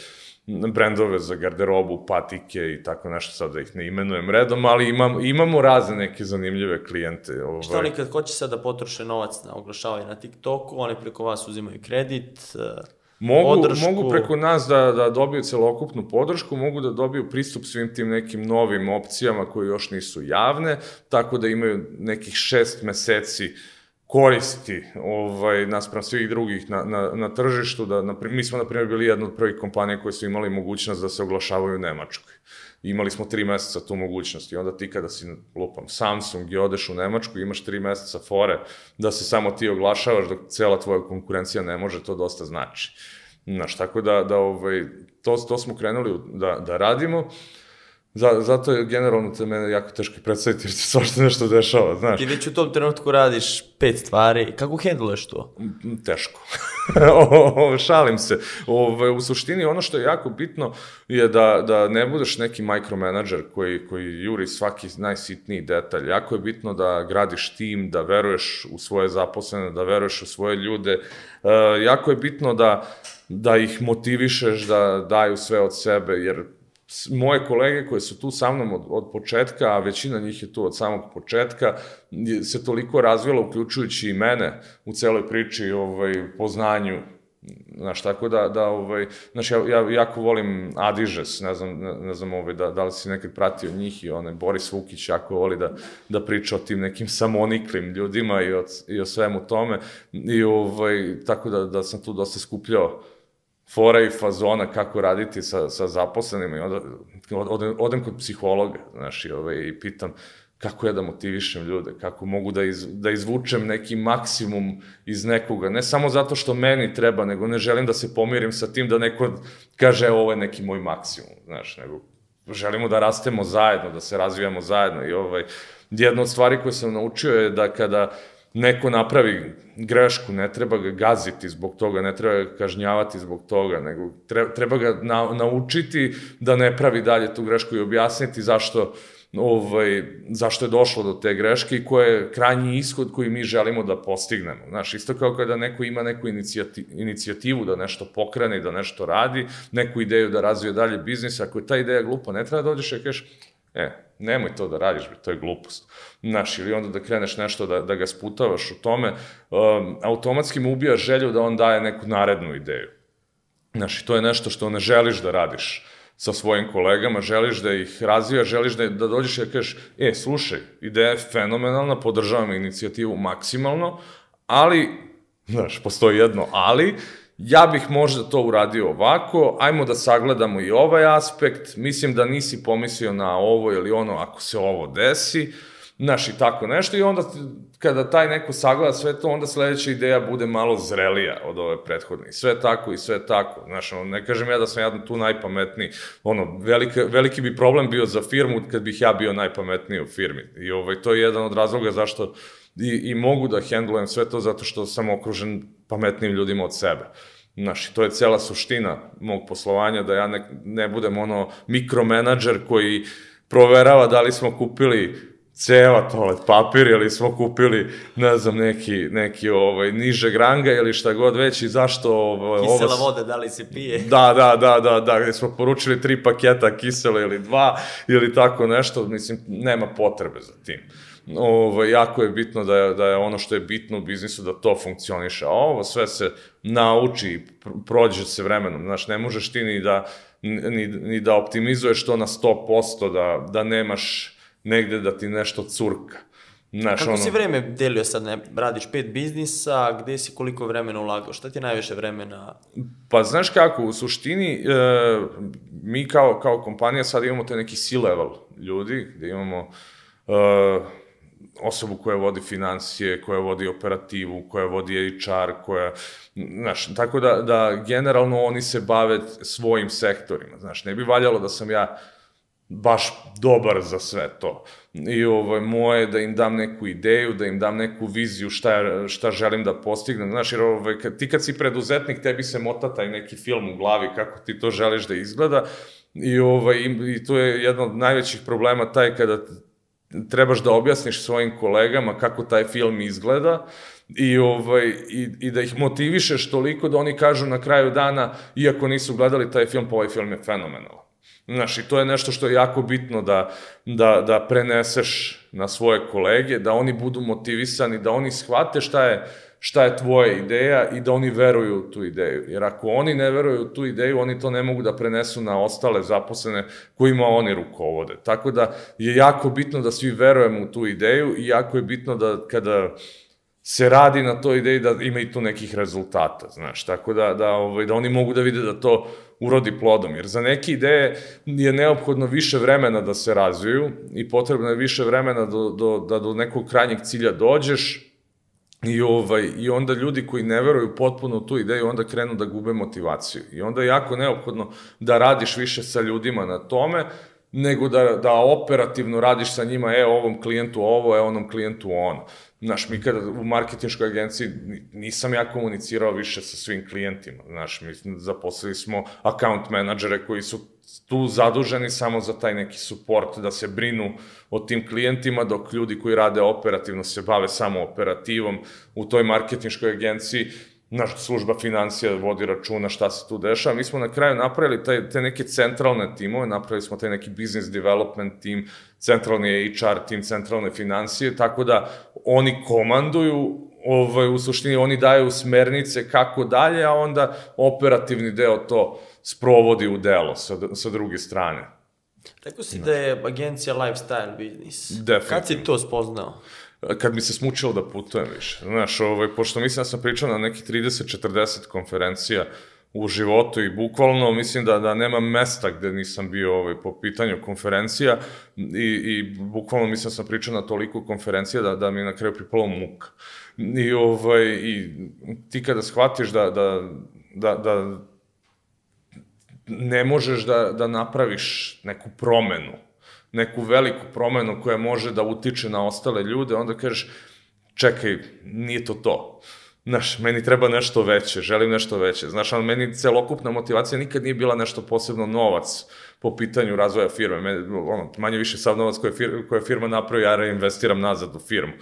brendove za garderobu, patike i tako nešto, sad da ih ne imenujem redom, ali imam, imamo razne neke zanimljive klijente. Ovaj. Šta oni kad hoće sad da potroše novac na oglašavanje na TikToku, oni preko vas uzimaju kredit, eh, Mogu, podršku. mogu preko nas da, da dobiju celokupnu podršku, mogu da dobiju pristup svim tim nekim novim opcijama koje još nisu javne, tako da imaju nekih šest meseci koristi ovaj, naspram svih drugih na, na, na tržištu. Da, na, mi smo, na primjer, bili jedna od prvih kompanija koje su imali mogućnost da se oglašavaju u Nemačkoj. Imali smo tri meseca tu mogućnost i onda ti kada si, lupam, Samsung i odeš u Nemačku, imaš tri meseca fore da se samo ti oglašavaš dok cela tvoja konkurencija ne može, to dosta znači. Znaš, tako da, da ovaj, to, to smo krenuli da, da radimo. Za, zato je generalno te mene jako teško predstaviti jer se svašta nešto dešava, znaš. Ti već u tom trenutku radiš pet stvari. Kako hendluješ to? Teško. o, šalim se. Ove, u suštini ono što je jako bitno je da, da ne budeš neki micromanager koji, koji juri svaki najsitniji detalj. Jako je bitno da gradiš tim, da veruješ u svoje zaposlene, da veruješ u svoje ljude. E, jako je bitno da, da ih motivišeš da daju sve od sebe, jer moje kolege koje su tu sa mnom od, od početka, a većina njih je tu od samog početka, se toliko razvila, uključujući i mene u celoj priči, ovaj, poznanju, Znaš, tako da, da ovaj, znaš, ja, ja jako volim Adižes, ne znam, ne, ne znam ovaj, da, da li si nekad pratio njih i one, Boris Vukić jako voli da, da priča o tim nekim samoniklim ljudima i o, i o svemu tome, i ovaj, tako da, da sam tu dosta skupljao fora i fazona kako raditi sa, sa zaposlenima i onda odem, odem kod psihologa, znaš, i, ovaj, i pitam kako ja da motivišem ljude, kako mogu da, iz, da izvučem neki maksimum iz nekoga, ne samo zato što meni treba, nego ne želim da se pomirim sa tim da neko kaže ovo je neki moj maksimum, znaš, nego želimo da rastemo zajedno, da se razvijamo zajedno. I ovaj, jedna od stvari koje sam naučio je da kada neko napravi grešku, ne treba ga gaziti zbog toga, ne treba ga kažnjavati zbog toga, nego treba, ga na, naučiti da ne pravi dalje tu grešku i objasniti zašto ovaj, zašto je došlo do te greške i koje je krajnji ishod koji mi želimo da postignemo. Znaš, isto kao kada neko ima neku inicijati, inicijativu da nešto pokrene da nešto radi, neku ideju da razvije dalje biznis, ako je ta ideja glupa, ne treba da dođeš i kažeš, e, nemoj to da radiš, to je glupost. Znaš, ili onda da kreneš nešto da, da ga sputavaš u tome, um, automatski mu ubija želju da on daje neku narednu ideju. Znaš, to je nešto što ne želiš da radiš sa svojim kolegama, želiš da ih razvijaš, želiš da, da dođeš i da kažeš, e, slušaj, ideja je fenomenalna, podržavam inicijativu maksimalno, ali, znaš, postoji jedno ali, ja bih možda to uradio ovako, ajmo da sagledamo i ovaj aspekt, mislim da nisi pomislio na ovo ili ono ako se ovo desi, znaš i tako nešto i onda kada taj neko sagleda sve to, onda sledeća ideja bude malo zrelija od ove prethodne. Sve tako i sve tako. Znaš, ono, ne kažem ja da sam ja tu najpametniji. Ono, veliki, veliki bi problem bio za firmu kad bih ja bio najpametniji u firmi. I ovaj, to je jedan od razloga zašto i, i mogu da hendlujem sve to zato što sam okružen pametnim ljudima od sebe. Znaš, to je cela suština mog poslovanja, da ja ne, ne budem ono mikromenadžer koji proverava da li smo kupili ceva toalet papir ili smo kupili, ne znam, neki, neki ovaj, niže granga ili šta god već i zašto... Ovaj, Kisela ovo... voda, da li se pije? Da, da, da, da, da, gde smo poručili tri paketa kisele ili dva ili tako nešto, mislim, nema potrebe za tim. Ovo, jako je bitno da je, da je ono što je bitno u biznisu da to funkcioniše. A ovo sve se nauči i prođe se vremenom. Znaš, ne možeš ti ni da, ni, ni da optimizuješ to na 100%, da, da nemaš negde da ti nešto curka. Znaš, Kako ono... si vreme delio sad, ne, radiš pet biznisa, gde si koliko vremena ulagao, šta ti je najviše vremena? Pa znaš kako, u suštini e, mi kao, kao kompanija sad imamo te neki C-level ljudi, gde imamo e, osobu koja vodi financije, koja vodi operativu, koja vodi HR, koja, znaš, tako da, da generalno oni se bave svojim sektorima, znaš, ne bi valjalo da sam ja baš dobar za sve to. I ovaj, moje da im dam neku ideju, da im dam neku viziju šta, šta želim da postignem. Znaš, jer ovaj, kad, ti kad si preduzetnik, tebi se mota taj neki film u glavi kako ti to želiš da izgleda. I, ovaj, i, i to je jedan od najvećih problema taj kada trebaš da objasniš svojim kolegama kako taj film izgleda i, ovaj, i, i da ih motivišeš toliko da oni kažu na kraju dana, iako nisu gledali taj film, pa ovaj film je fenomenalan. Znaš, i to je nešto što je jako bitno da, da, da preneseš na svoje kolege, da oni budu motivisani, da oni shvate šta je, šta je tvoja ideja i da oni veruju u tu ideju. Jer ako oni ne veruju u tu ideju, oni to ne mogu da prenesu na ostale zaposlene kojima oni rukovode. Tako da je jako bitno da svi verujemo u tu ideju i jako je bitno da kada se radi na toj ideji da ima i tu nekih rezultata, znaš, tako da, da, ovaj, da oni mogu da vide da to urodi plodom, jer za neke ideje je neophodno više vremena da se razviju i potrebno je više vremena do, do, da do nekog krajnjeg cilja dođeš i, ovaj, i onda ljudi koji ne veruju potpuno tu ideju onda krenu da gube motivaciju i onda je jako neophodno da radiš više sa ljudima na tome, nego da, da operativno radiš sa njima, e, ovom klijentu ovo, e, onom klijentu ono. Znaš, mi kada u marketinškoj agenciji nisam ja komunicirao više sa svim klijentima. Znaš, mi zaposlili smo account menadžere koji su tu zaduženi samo za taj neki support, da se brinu o tim klijentima, dok ljudi koji rade operativno se bave samo operativom u toj marketinškoj agenciji naša služba financija vodi računa šta se tu dešava. Mi smo na kraju napravili taj, te neke centralne timove, napravili smo taj neki business development tim, centralni HR tim, centralne financije, tako da oni komanduju, ovaj, u suštini oni daju smernice kako dalje, a onda operativni deo to sprovodi u delo sa, sa druge strane. Rekao si da je agencija lifestyle business. Definitivno. Kad si to spoznao? kad mi se smučilo da putujem više. Znaš, ovaj, pošto mislim da sam pričao na nekih 30-40 konferencija u životu i bukvalno mislim da, da nema mesta gde nisam bio ovaj, po pitanju konferencija i, i bukvalno mislim da sam pričao na toliko konferencija da, da mi je na kraju pripalo muka. I, ovaj, I ti kada shvatiš da, da, da, da ne možeš da, da napraviš neku promenu neku veliku promenu koja može da utiče na ostale ljude, onda kažeš, čekaj, nije to to. Znaš, meni treba nešto veće, želim nešto veće. Znaš, ali meni celokupna motivacija nikad nije bila nešto posebno novac po pitanju razvoja firme. Me, ono, manje više sav novac koje, fir, koje firma napravi, ja reinvestiram nazad u firmu.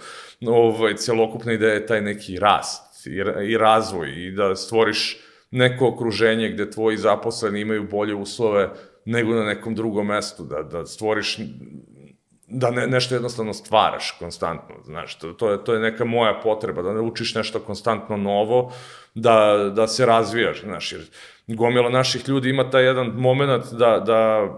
Ovaj, celokupna ideja je taj neki rast i, i razvoj i da stvoriš neko okruženje gde tvoji zaposleni imaju bolje uslove nego na nekom drugom mestu, da, da stvoriš da ne, nešto jednostavno stvaraš konstantno, znaš, to, to, je, to je neka moja potreba, da ne učiš nešto konstantno novo, da, da se razvijaš, znaš, jer Gomila naših ljudi ima taj jedan moment da, da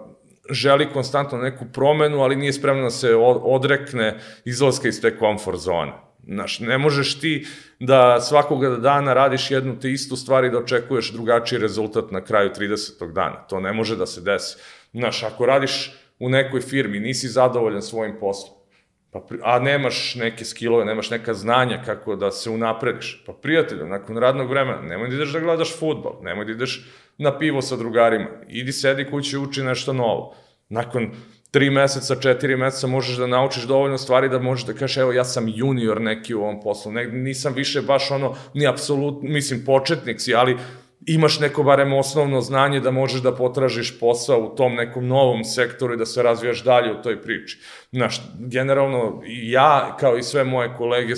želi konstantno neku promenu, ali nije spremna da se odrekne izlaska iz te komfort zone. Znaš, ne možeš ti da svakoga dana radiš jednu te istu stvar i da očekuješ drugačiji rezultat na kraju 30. dana. To ne može da se desi. Znaš, ako radiš u nekoj firmi, nisi zadovoljan svojim poslom, pa, a nemaš neke skillove, nemaš neka znanja kako da se unaprediš, pa prijatelju, nakon radnog vremena, nemoj da ideš da gledaš futbol, nemoj da ideš na pivo sa drugarima, idi sedi kući i uči nešto novo. Nakon tri meseca, četiri meseca možeš da naučiš dovoljno stvari da možeš da kažeš evo ja sam junior neki u ovom poslu, ne, nisam više baš ono ni apsolutno, mislim početnik si, ali imaš neko barem osnovno znanje da možeš da potražiš posao u tom nekom novom sektoru i da se razvijaš dalje u toj priči. Znaš, generalno ja kao i sve moje kolege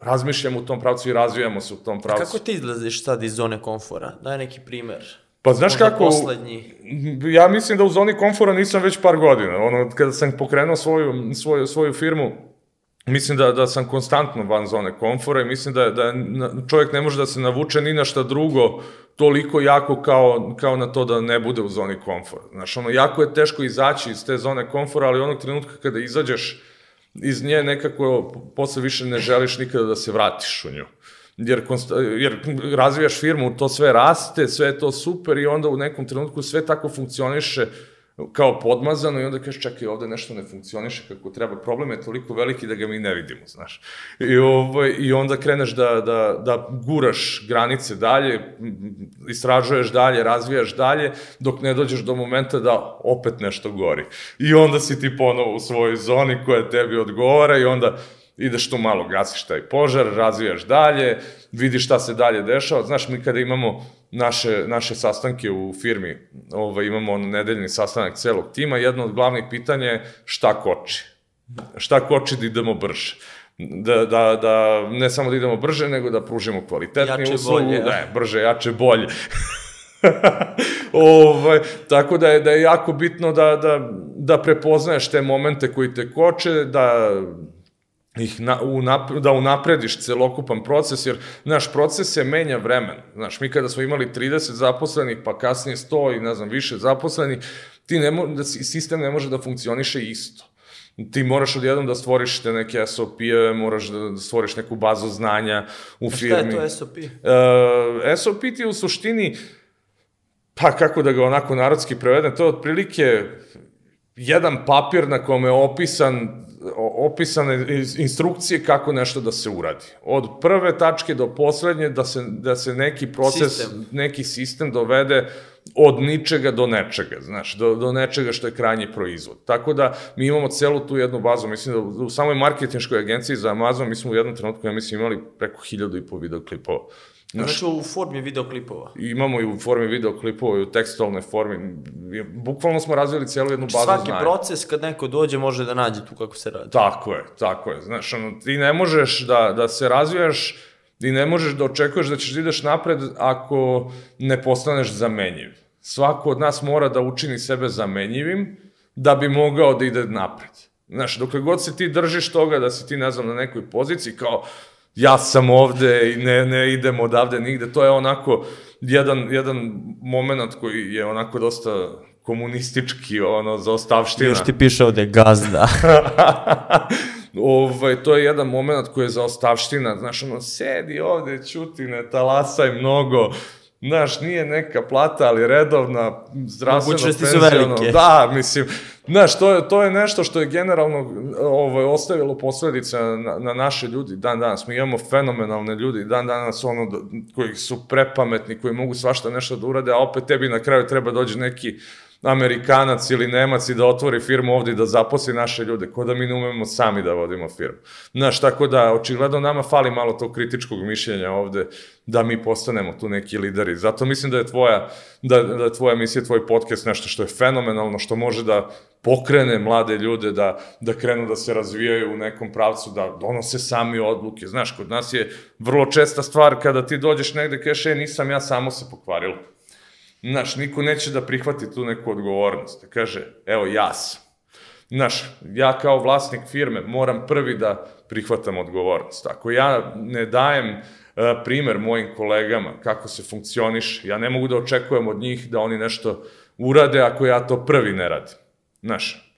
razmišljam u tom pravcu i razvijamo se u tom pravcu. A kako ti izlaziš sad iz zone komfora? Daj neki primer. Pa znaš Možda kako, poslednji. ja mislim da u zoni komfora nisam već par godina. Ono, kada sam pokrenuo svoju, svoju, svoju firmu, mislim da, da sam konstantno van zone komfora i mislim da, da čovjek ne može da se navuče ni na šta drugo toliko jako kao, kao na to da ne bude u zoni komfora. Znaš, ono, jako je teško izaći iz te zone komfora, ali onog trenutka kada izađeš iz nje nekako posle više ne želiš nikada da se vratiš u nju jer, jer razvijaš firmu, to sve raste, sve je to super i onda u nekom trenutku sve tako funkcioniše kao podmazano i onda kažeš čekaj ovde nešto ne funkcioniše kako treba, problem je toliko veliki da ga mi ne vidimo, znaš. I, ovaj, i onda kreneš da, da, da guraš granice dalje, istražuješ dalje, razvijaš dalje, dok ne dođeš do momenta da opet nešto gori. I onda si ti ponovo u svojoj zoni koja tebi odgovara i onda ideš tu malo, gasiš taj požar, razvijaš dalje, vidiš šta se dalje dešava. Znaš, mi kada imamo naše, naše sastanke u firmi, ovaj, imamo nedeljni sastanak celog tima, jedno od glavnih pitanja je šta koči. Šta koči da idemo brže da, da, da ne samo da idemo brže, nego da pružimo kvalitetni jače, uslugu, bolje, da, brže, jače, bolje. ovaj, tako da je, da je jako bitno da, da, da prepoznaješ te momente koji te koče, da ih na, unap, da unaprediš celokupan proces, jer naš proces se menja vremen. Znaš, mi kada smo imali 30 zaposlenih, pa kasnije 100 i ne znam, više zaposlenih, ti ne mo, da, sistem ne može da funkcioniše isto. Ti moraš odjednom da stvoriš te neke SOP-eve, moraš da stvoriš neku bazu znanja u firmi. Šta je to SOP? Uh, SOP ti u suštini, pa kako da ga onako narodski prevedem, to je otprilike jedan papir na kome je opisan opisane instrukcije kako nešto da se uradi. Od prve tačke do poslednje da se, da se neki proces, Sistem. neki sistem dovede od ničega do nečega, znaš, do, do nečega što je krajnji proizvod. Tako da mi imamo celu tu jednu bazu, mislim da u samoj marketinškoj agenciji za Amazon mi smo u jednom trenutku, ja mislim, imali preko hiljadu i po videoklipova. Znači u formi videoklipova. Imamo i u formi videoklipova i u tekstualnoj formi. Bukvalno smo razvili cijelu jednu bazu Svaki znanja. proces kad neko dođe može da nađe tu kako se radi. Tako je, tako je. Znaš, ono, ti ne možeš da, da se razvijaš i ne možeš da očekuješ da ćeš da ideš napred ako ne postaneš zamenjiv. Svako od nas mora da učini sebe zamenjivim da bi mogao da ide napred. Znaš, dokle god se ti držiš toga da si ti, ne znam, na nekoj poziciji kao ja sam ovde i ne, ne idem odavde nigde, to je onako jedan, jedan moment koji je onako dosta komunistički, ono, za ostavština. Još ti piše ovde gazda. ovaj, to je jedan moment koji je za ostavština, znaš, ono, sedi ovde, čuti, ne talasaj mnogo, Znaš, nije neka plata, ali redovna, zdravstveno, Mogućnosti su velike. Da, mislim, znaš, to je, to je nešto što je generalno ovaj, ostavilo posledice na, na naše ljudi dan danas. Mi imamo fenomenalne ljudi dan danas, ono, koji su prepametni, koji mogu svašta nešto da urade, a opet tebi na kraju treba dođe neki Amerikanac ili Nemac i da otvori firmu ovde i da zaposli naše ljude, ko da mi ne umemo sami da vodimo firmu. Znaš, tako da, očigledno nama fali malo tog kritičkog mišljenja ovde, da mi postanemo tu neki lideri. Zato mislim da je tvoja, da, da je tvoja misija, tvoj podcast nešto što je fenomenalno, što može da pokrene mlade ljude da, da krenu da se razvijaju u nekom pravcu, da donose sami odluke. Znaš, kod nas je vrlo česta stvar kada ti dođeš negde, kažeš, e, nisam ja, samo se pokvarilo. Znaš, niko neće da prihvati tu neku odgovornost. Kaže, evo, ja sam. Znaš, ja kao vlasnik firme moram prvi da prihvatam odgovornost. Ako ja ne dajem e, primer mojim kolegama kako se funkcioniš. Ja ne mogu da očekujem od njih da oni nešto urade ako ja to prvi ne radim. Znaš,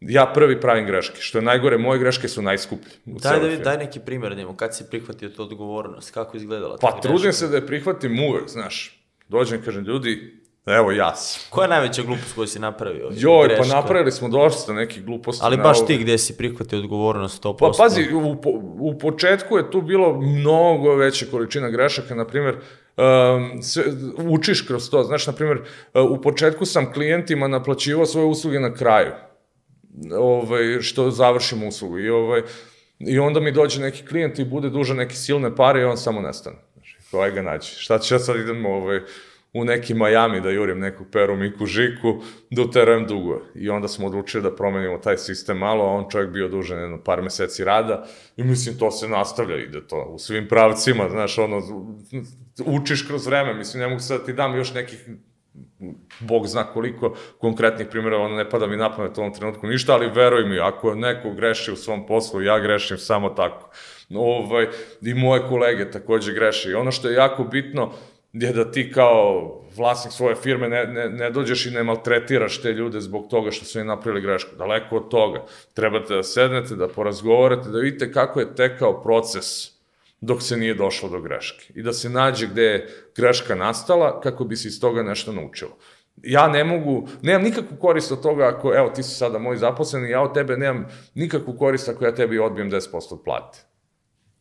ja prvi pravim greške. Što je najgore, moje greške su najskuplje. u Daj, da, daj neki primjer, Nemo, kad si prihvatio tu odgovornost, kako izgledala ta Pa greška? trudim se da je prihvatim uvek, znaš. Dođem, kažem, ljudi, evo ja sam. Koja je najveća glupost koju si napravio? Joj, Greška? pa napravili smo dosta nekih gluposti. Ali baš ti gde si prihvatio odgovornost 100%. Pa pazi, u, u početku je tu bilo mnogo veća količina grešaka, na primjer, um, sve, učiš kroz to, znaš, na primjer, uh, u početku sam klijentima naplaćivao svoje usluge na kraju, ovaj, što završim uslugu i ovaj, I onda mi dođe neki klijent i bude dužan neke silne pare i on samo nestane. Koja ga naći? Šta ću ja sad idem ovaj, u neki Miami da jurim neku Peru Miku Žiku, da uterujem dugo. I onda smo odlučili da promenimo taj sistem malo, a on čovjek bio dužan jedno par meseci rada i mislim to se nastavlja, ide to u svim pravcima, znaš, ono, učiš kroz vreme, mislim, ne mogu sad da ti dam još nekih Bog zna koliko konkretnih primjera, ono ne pada mi na pamet u ovom trenutku ništa, ali veruj mi, ako neko greši u svom poslu, ja grešim samo tako. Ovaj, I moje kolege takođe greše. I ono što je jako bitno je da ti kao vlasnik svoje firme ne, ne, ne dođeš i ne maltretiraš te ljude zbog toga što su im napravili grešku. Daleko od toga. Trebate da sednete, da porazgovarate, da vidite kako je tekao proces dok se nije došlo do greške. I da se nađe gde je greška nastala kako bi se iz toga nešto naučilo. Ja ne mogu, nemam nikakvu korist od toga ako, evo, ti si sada moj zaposleni, ja od tebe nemam nikakvu korist ako ja tebi odbijem 10% od plate.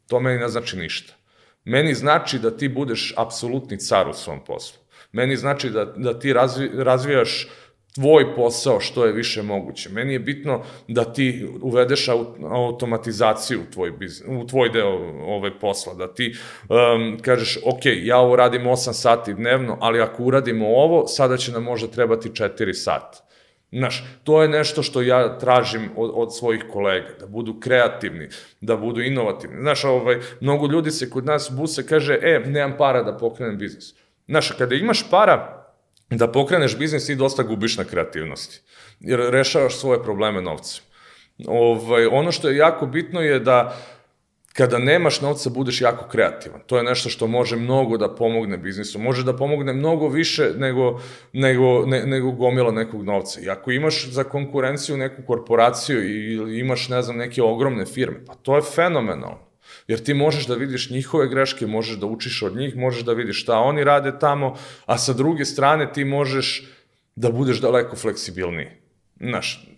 To meni ne znači ništa. Meni znači da ti budeš apsolutni car u svom poslu. Meni znači da, da ti razvi, razvijaš tvoj posao što je više moguće. Meni je bitno da ti uvedeš au- automatizaciju u tvoj, biz, u tvoj deo ove posla, da ti um, kažeš, ok, ja ovo radim 8 sati dnevno, ali ako uradimo ovo, sada će nam možda trebati 4 sata. Znaš, to je nešto što ja tražim od, od svojih kolega, da budu kreativni, da budu inovativni. Znaš, ovaj, mnogo ljudi se kod nas buse, kaže, e, nemam para da pokrenem biznis. Znaš, kada imaš para da pokreneš biznis, ti dosta gubiš na kreativnosti, jer rešavaš svoje probleme novcem. Ovaj, ono što je jako bitno je da kada nemaš novca budeš jako kreativan. To je nešto što može mnogo da pomogne biznisu. Može da pomogne mnogo više nego, nego, ne, nego gomila nekog novca. I ako imaš za konkurenciju neku korporaciju ili imaš, ne znam, neke ogromne firme, pa to je fenomenalno. Jer ti možeš da vidiš njihove greške, možeš da učiš od njih, možeš da vidiš šta oni rade tamo, a sa druge strane ti možeš da budeš daleko fleksibilniji. Znaš,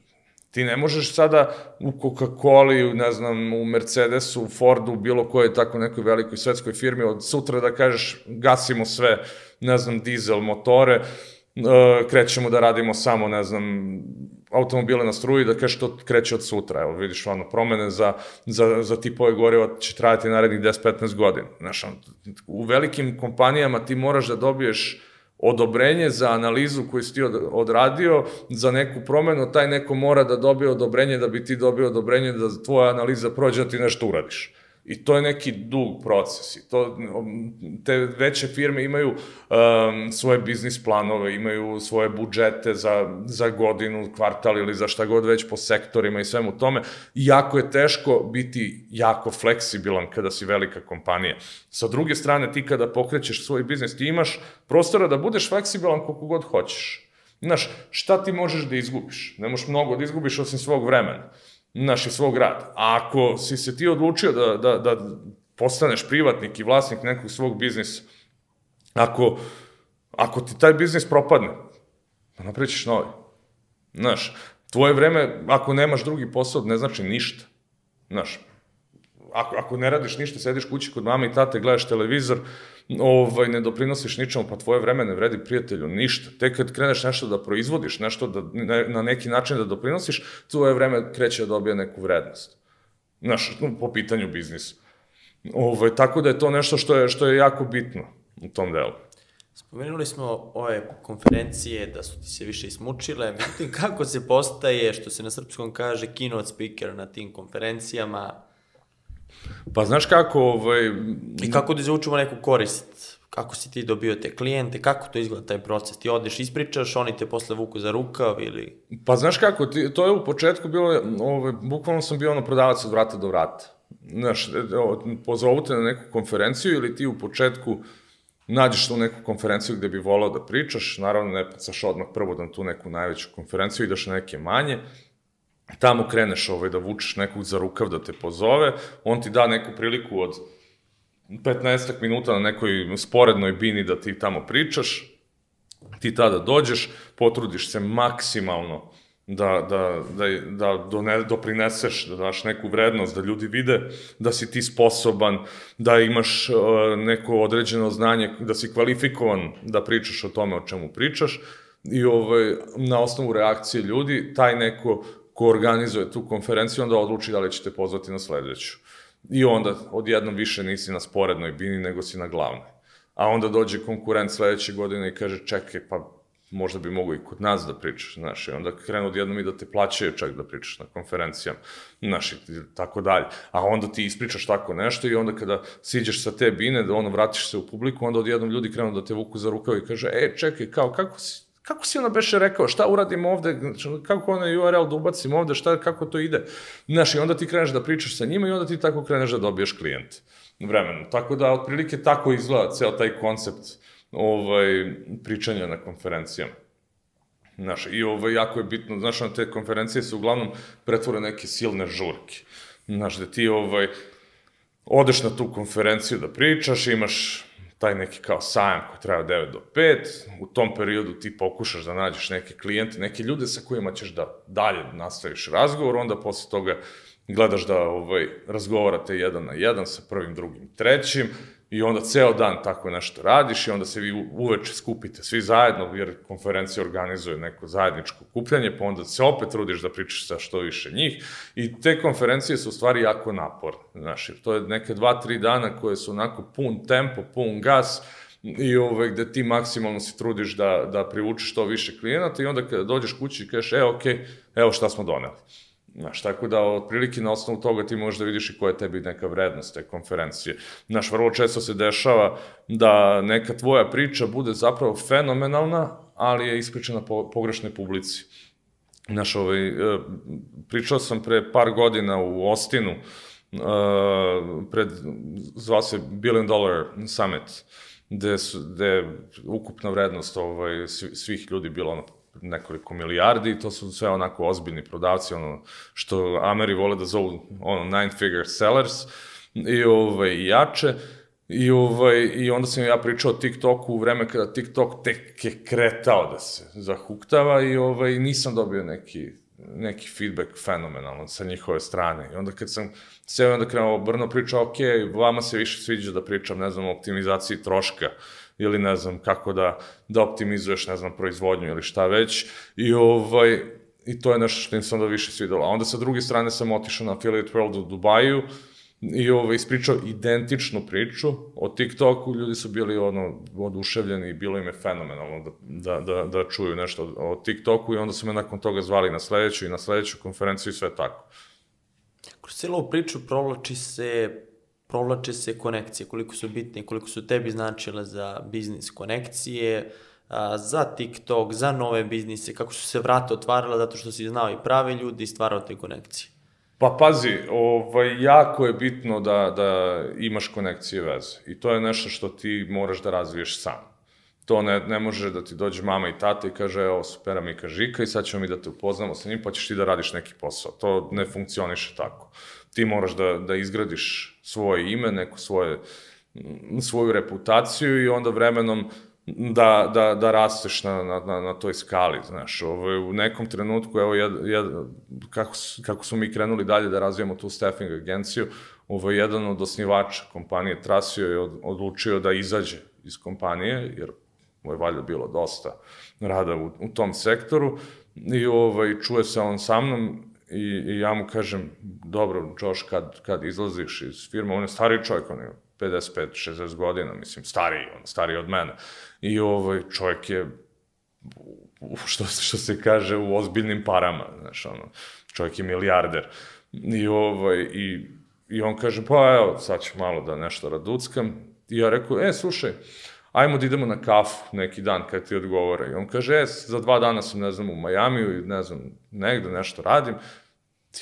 Ti ne možeš sada u Coca-Coli, ne znam, u Mercedesu, u Fordu, bilo kojoj tako nekoj velikoj svetskoj firmi od sutra da kažeš gasimo sve, ne znam, dizel motore, e, krećemo da radimo samo, ne znam, automobile na struji, da kažeš to kreće od sutra. Evo, vidiš, ono, promene za, za, za tipove goriva će trajati narednih 10-15 godina. Znaš, u velikim kompanijama ti moraš da dobiješ odobrenje za analizu koju si ti od, odradio, za neku promenu, taj neko mora da dobije odobrenje da bi ti dobio odobrenje da tvoja analiza prođe da ti nešto uradiš. I to je neki dug proces. I to, te veće firme imaju um, svoje biznis planove, imaju svoje budžete za, za godinu, kvartal ili za šta god već po sektorima i svemu tome. I jako je teško biti jako fleksibilan kada si velika kompanija. Sa druge strane, ti kada pokrećeš svoj biznis, ti imaš prostora da budeš fleksibilan koliko god hoćeš. Znaš, šta ti možeš da izgubiš? Ne možeš mnogo da izgubiš osim svog vremena naš i svog rada. A ako si se ti odlučio da, da, da postaneš privatnik i vlasnik nekog svog biznisa, ako, ako ti taj biznis propadne, pa napravit ćeš novi. Znaš, tvoje vreme, ako nemaš drugi posao, ne znači ništa. Znaš, ako, ako ne radiš ništa, sediš kući kod mame i tate, gledaš televizor, ovaj, ne doprinosiš ničemu, pa tvoje vreme ne vredi prijatelju ništa. Tek kad kreneš nešto da proizvodiš, nešto da, ne, na neki način da doprinosiš, tvoje vreme kreće da dobije neku vrednost. Znaš, no, po pitanju biznisa. Ovaj, tako da je to nešto što je, što je jako bitno u tom delu. Spomenuli smo ove konferencije da su ti se više ismučile, međutim kako se postaje, što se na srpskom kaže, keynote speaker na tim konferencijama Pa znaš kako, ovaj, i kako da izvučemo neku korist, kako si ti dobio te klijente, kako to izgleda taj proces, ti odeš, ispričaš, oni te posle vuku za rukav ili... Pa znaš kako, ti, to je u početku bilo, ovaj, bukvalno sam bio ono prodavac od vrata do vrata. znaš, e, o, pozovu te na neku konferenciju ili ti u početku nađeš tu neku konferenciju gde bi volao da pričaš, naravno ne pacaš odmah prvo na tu neku najveću konferenciju, ideš na neke manje, tamo kreneš ovaj, da vučeš nekog za rukav da te pozove, on ti da neku priliku od 15 minuta na nekoj sporednoj bini da ti tamo pričaš, ti tada dođeš, potrudiš se maksimalno da, da, da, da done, doprineseš, da daš neku vrednost, da ljudi vide da si ti sposoban, da imaš uh, neko određeno znanje, da si kvalifikovan da pričaš o tome o čemu pričaš i ovaj, na osnovu reakcije ljudi, taj neko ko organizuje tu konferenciju, onda odluči da li ćete pozvati na sledeću. I onda odjednom više nisi na sporednoj bini, nego si na glavnoj. A onda dođe konkurent sledeće godine i kaže, čekaj, pa možda bi mogo i kod nas da pričaš, znaš, i onda krenu odjednom i da te plaćaju čak da pričaš na konferencijama, znaš, i tako dalje. A onda ti ispričaš tako nešto i onda kada siđeš sa te bine, da ono vratiš se u publiku, onda odjednom ljudi krenu da te vuku za rukav i kaže, e, čekaj, kao, kako si, kako si ona beše rekao, šta uradimo ovde, kako onaj URL da ubacim ovde, šta, kako to ide. Znaš, i onda ti kreneš da pričaš sa njima i onda ti tako kreneš da dobiješ klijent vremenu. Tako da, otprilike tako izgleda ceo taj koncept ovaj, pričanja na konferencijama. Znaš, i ovaj, jako je bitno, znaš, na te konferencije se uglavnom pretvore neke silne žurke. Znaš, da ti ovaj, odeš na tu konferenciju da pričaš, imaš taj neki kao sajam koji traje od 9 do 5, u tom periodu ti pokušaš da nađeš neke klijente, neke ljude sa kojima ćeš da dalje nastaviš razgovor, onda posle toga gledaš da ovaj, razgovarate jedan na jedan sa prvim, drugim, trećim, I onda ceo dan tako nešto radiš i onda se vi uveče skupite svi zajedno, jer konferencija organizuje neko zajedničko kupljanje, pa onda se opet trudiš da pričaš sa što više njih. I te konferencije su u stvari jako naporne, znaš, jer to je neke dva, tri dana koje su onako pun tempo, pun gas, i ove, gde ti maksimalno se trudiš da, da privučeš što više klijenata i onda kada dođeš kući i kažeš, e, okay, evo šta smo doneli. Znaš, tako da otprilike na osnovu toga ti možeš da vidiš i koja je tebi neka vrednost te konferencije. Znaš, vrlo često se dešava da neka tvoja priča bude zapravo fenomenalna, ali je ispričana po pogrešnoj publici. Znaš, ovaj, e, pričao sam pre par godina u Ostinu, uh, pred, zvao se Billion Dollar Summit, gde, su, gde je ukupna vrednost ovaj, svih ljudi bila ono nekoliko milijardi, to su sve onako ozbiljni prodavci, ono što Ameri vole da zovu ono nine figure sellers i ovaj, jače. I, ovaj, I onda sam ja pričao o TikToku u vreme kada TikTok tek je kretao da se zahuktava i ovaj, nisam dobio neki, neki feedback fenomenalno sa njihove strane. I onda kad sam sve onda krenuo brno pričao, ok, vama se više sviđa da pričam, ne znam, o optimizaciji troška, ili ne znam kako da, da optimizuješ, ne znam, proizvodnju ili šta već. I ovaj, i to je nešto što im se onda više svidelo. A onda sa druge strane sam otišao na Affiliate World u Dubaju i ovaj, ispričao identičnu priču o TikToku, ljudi su bili ono, oduševljeni i bilo im je fenomenalno da, da, da, da čuju nešto o TikToku i onda su me nakon toga zvali na sledeću i na sledeću konferenciju i sve tako. Kroz cijelu priču provlači se provlače se konekcije, koliko su bitne, koliko su tebi značile za biznis konekcije, za TikTok, za nove biznise, kako su se vrata otvarala zato što si znao i prave ljudi i stvarao te konekcije. Pa pazi, ovaj, jako je bitno da, da imaš konekcije veze. I to je nešto što ti moraš da razviješ sam. To ne, ne može da ti dođe mama i tata i kaže, evo, supera Mika Žika i sad ćemo mi da te upoznamo sa njim, pa ćeš ti da radiš neki posao. To ne funkcioniše tako. Ti moraš da, da izgradiš svoje ime, neku svoje, svoju reputaciju i onda vremenom da, da, da rasteš na, na, na, na toj skali, znaš, ovo, u nekom trenutku, evo, jed, jed, kako, kako smo mi krenuli dalje da razvijamo tu staffing agenciju, ovo, jedan od osnivača kompanije Trasio je od, odlučio da izađe iz kompanije, jer mu je valjda bilo dosta rada u, u tom sektoru, i ovaj, čuje se on sa mnom i, i ja mu kažem, dobro, Josh, kad, kad izlaziš iz firme, on je stari čovjek, on je 55-60 godina, mislim, stariji, on stariji od mene. I ovaj čovjek je, što, što se kaže, u ozbiljnim parama, znaš, ono, čovjek je milijarder. I, ovaj, i, i on kaže, pa evo, sad ću malo da nešto raduckam. I ja rekao, e, slušaj, ajmo da idemo na kafu neki dan kad ti odgovore. I on kaže, e, za dva dana sam, ne znam, u Majamiju i ne znam, negde nešto radim.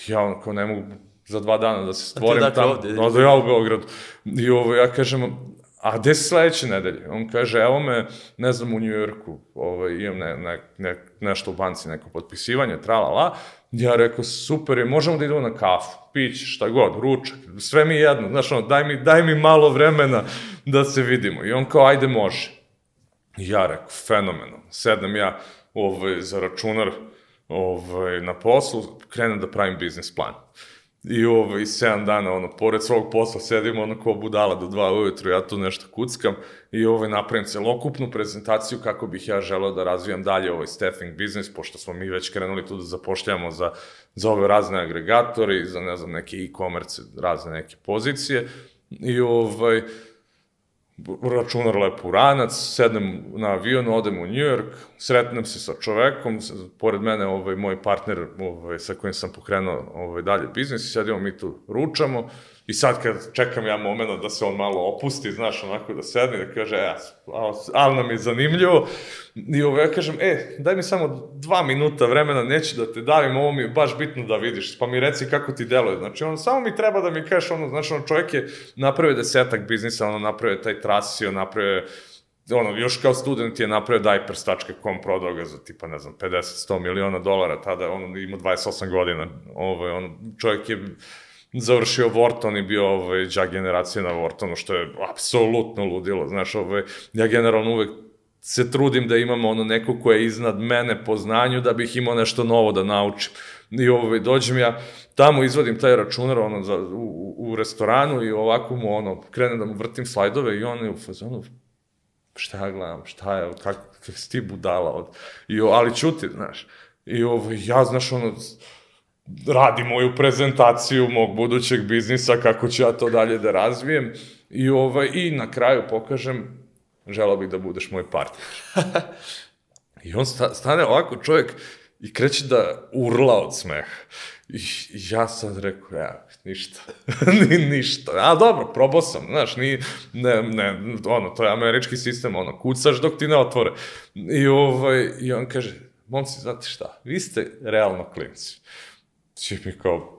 Ja on kao ne mogu, za dva dana da se stvorim dakle tamo. ovde? Da, da ja u Beogradu. I ovo, ja kažem, a gde si sledeće nedelje? On kaže, evo me, ne znam, u Njujorku, ovaj, imam ne, ne, ne, nešto u banci, neko potpisivanje, tra la la. Ja rekao, super je, možemo da idemo na kafu, pić, šta god, ručak, sve mi jedno, znaš, ono, daj mi, daj mi malo vremena da se vidimo. I on kao, ajde, može. I ja rekao, fenomeno. Sednem ja ovaj, za računar ovaj, na poslu, krenem da pravim biznis plan. I ovaj, 7 dana, ono, pored svog posla sedim, ono, kao budala do 2 ujutru, ja tu nešto kuckam i ovaj, napravim celokupnu prezentaciju kako bih ja želeo da razvijam dalje ovaj staffing biznis, pošto smo mi već krenuli tu da zapošljamo za, za ove razne agregatore i za, ne znam, neke e-commerce, razne neke pozicije. I ovaj, računar lepo ranac, sednem na avion, odem u New York, sretnem se sa čovekom, pored mene ovaj, moj partner ovaj, sa kojim sam pokrenuo ovaj, dalje biznis sedimo mi tu ručamo i sad kad čekam ja moment da se on malo opusti, znaš, onako da sedne i da kaže, e, ali nam je zanimljivo i ovaj, ja kažem, e, daj mi samo dva minuta vremena, neću da te davim, ovo mi je baš bitno da vidiš, pa mi reci kako ti deluje. Znači, ono, samo mi treba da mi kažeš, ono, znači, ono, čovjek je napravio desetak biznisa, ono, napravio taj trasio, napravio ono, još kao student je napravio diapers.com, prodao ga za tipa, ne znam, 50-100 miliona dolara, tada on ima 28 godina, ovaj, on, čovjek je završio Wharton i bio ovaj, đak generacije na Whartonu, što je apsolutno ludilo, znaš, ovaj, ja generalno uvek se trudim da imam ono neko ko je iznad mene po znanju da bih imao nešto novo da naučim. I ovaj, dođem ja tamo, izvadim taj računar ono, za, u, u- restoranu i ovako mu ono, krenem da mu vrtim slajdove i on je u fazonu, šta ja gledam, šta je, kako, kako si ti budala od... I, ali čuti, znaš. I ovo, ja, znaš, ono, radi moju prezentaciju mog budućeg biznisa, kako ću ja to dalje da razvijem. I, ovaj, I na kraju pokažem, želao bih da budeš moj partner. I on sta, stane ovako čovjek i kreće da urla od smeha. I, ja sad rekao, ja, ništa, ni, ništa. A dobro, probao sam, znaš, ni, ne, ne, ono, to je američki sistem, ono, kucaš dok ti ne otvore. I, ovaj, i on kaže, momci, znate šta, vi ste realno klinci. Či mi kao,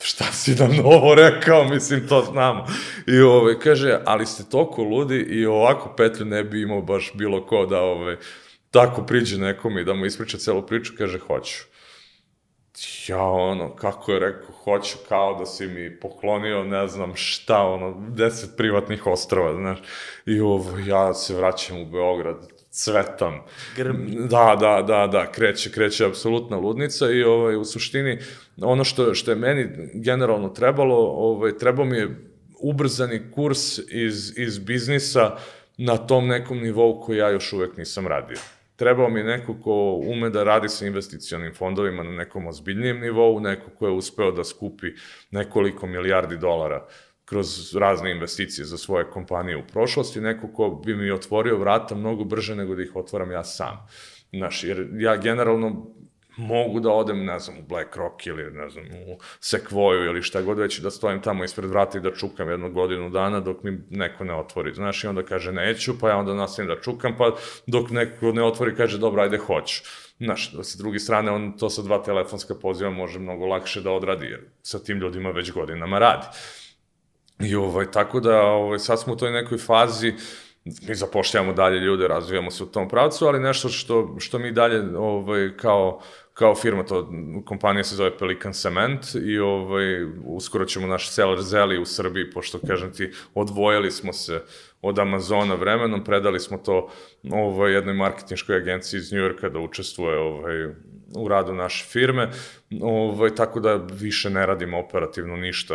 šta si nam novo rekao, mislim, to znamo. I ovaj, kaže, ali ste toliko ludi i ovako petlju ne bi imao baš bilo ko da ovaj, tako priđe nekom i da mu ispriča celu priču, kaže, hoću. Ja, ono, kako je rekao, hoću kao da si mi poklonio, ne znam šta, ono, deset privatnih ostrava, znaš. I ovo, ja se vraćam u Beograd, cvetam. Grmi. Da, da, da, da, kreće, kreće apsolutna ludnica i ovaj, u suštini ono što, što je meni generalno trebalo, ovaj, trebao mi je ubrzani kurs iz, iz biznisa na tom nekom nivou koji ja još uvek nisam radio. Trebao mi je neko ko ume da radi sa investicionim fondovima na nekom ozbiljnijem nivou, neko ko je uspeo da skupi nekoliko milijardi dolara kroz razne investicije za svoje kompanije u prošlosti, neko ko bi mi otvorio vrata mnogo brže nego da ih otvaram ja sam. Znaš, jer ja generalno mogu da odem, ne znam, u BlackRock ili, ne znam, u Sequoia ili šta god već, da stojim tamo ispred vrata i da čukam jednu godinu dana dok mi neko ne otvori. Znaš, i onda kaže neću, pa ja onda nastavim da čukam, pa dok neko ne otvori kaže dobro, ajde, hoću. Znaš, da sa druge strane, on to sa dva telefonska poziva može mnogo lakše da odradi, jer sa tim ljudima već godinama radi. I ovaj, tako da ovaj, sad smo u toj nekoj fazi, mi zapošljamo dalje ljude, razvijamo se u tom pravcu, ali nešto što, što mi dalje ovaj, kao, kao firma, to kompanija se zove Pelikan Cement i ovaj, uskoro ćemo naš seller Zeli u Srbiji, pošto kažem ti, odvojili smo se od Amazona vremenom, predali smo to ovaj, jednoj marketinškoj agenciji iz Njujorka da učestvuje ovaj, u radu naše firme, ovaj, tako da više ne radimo operativno ništa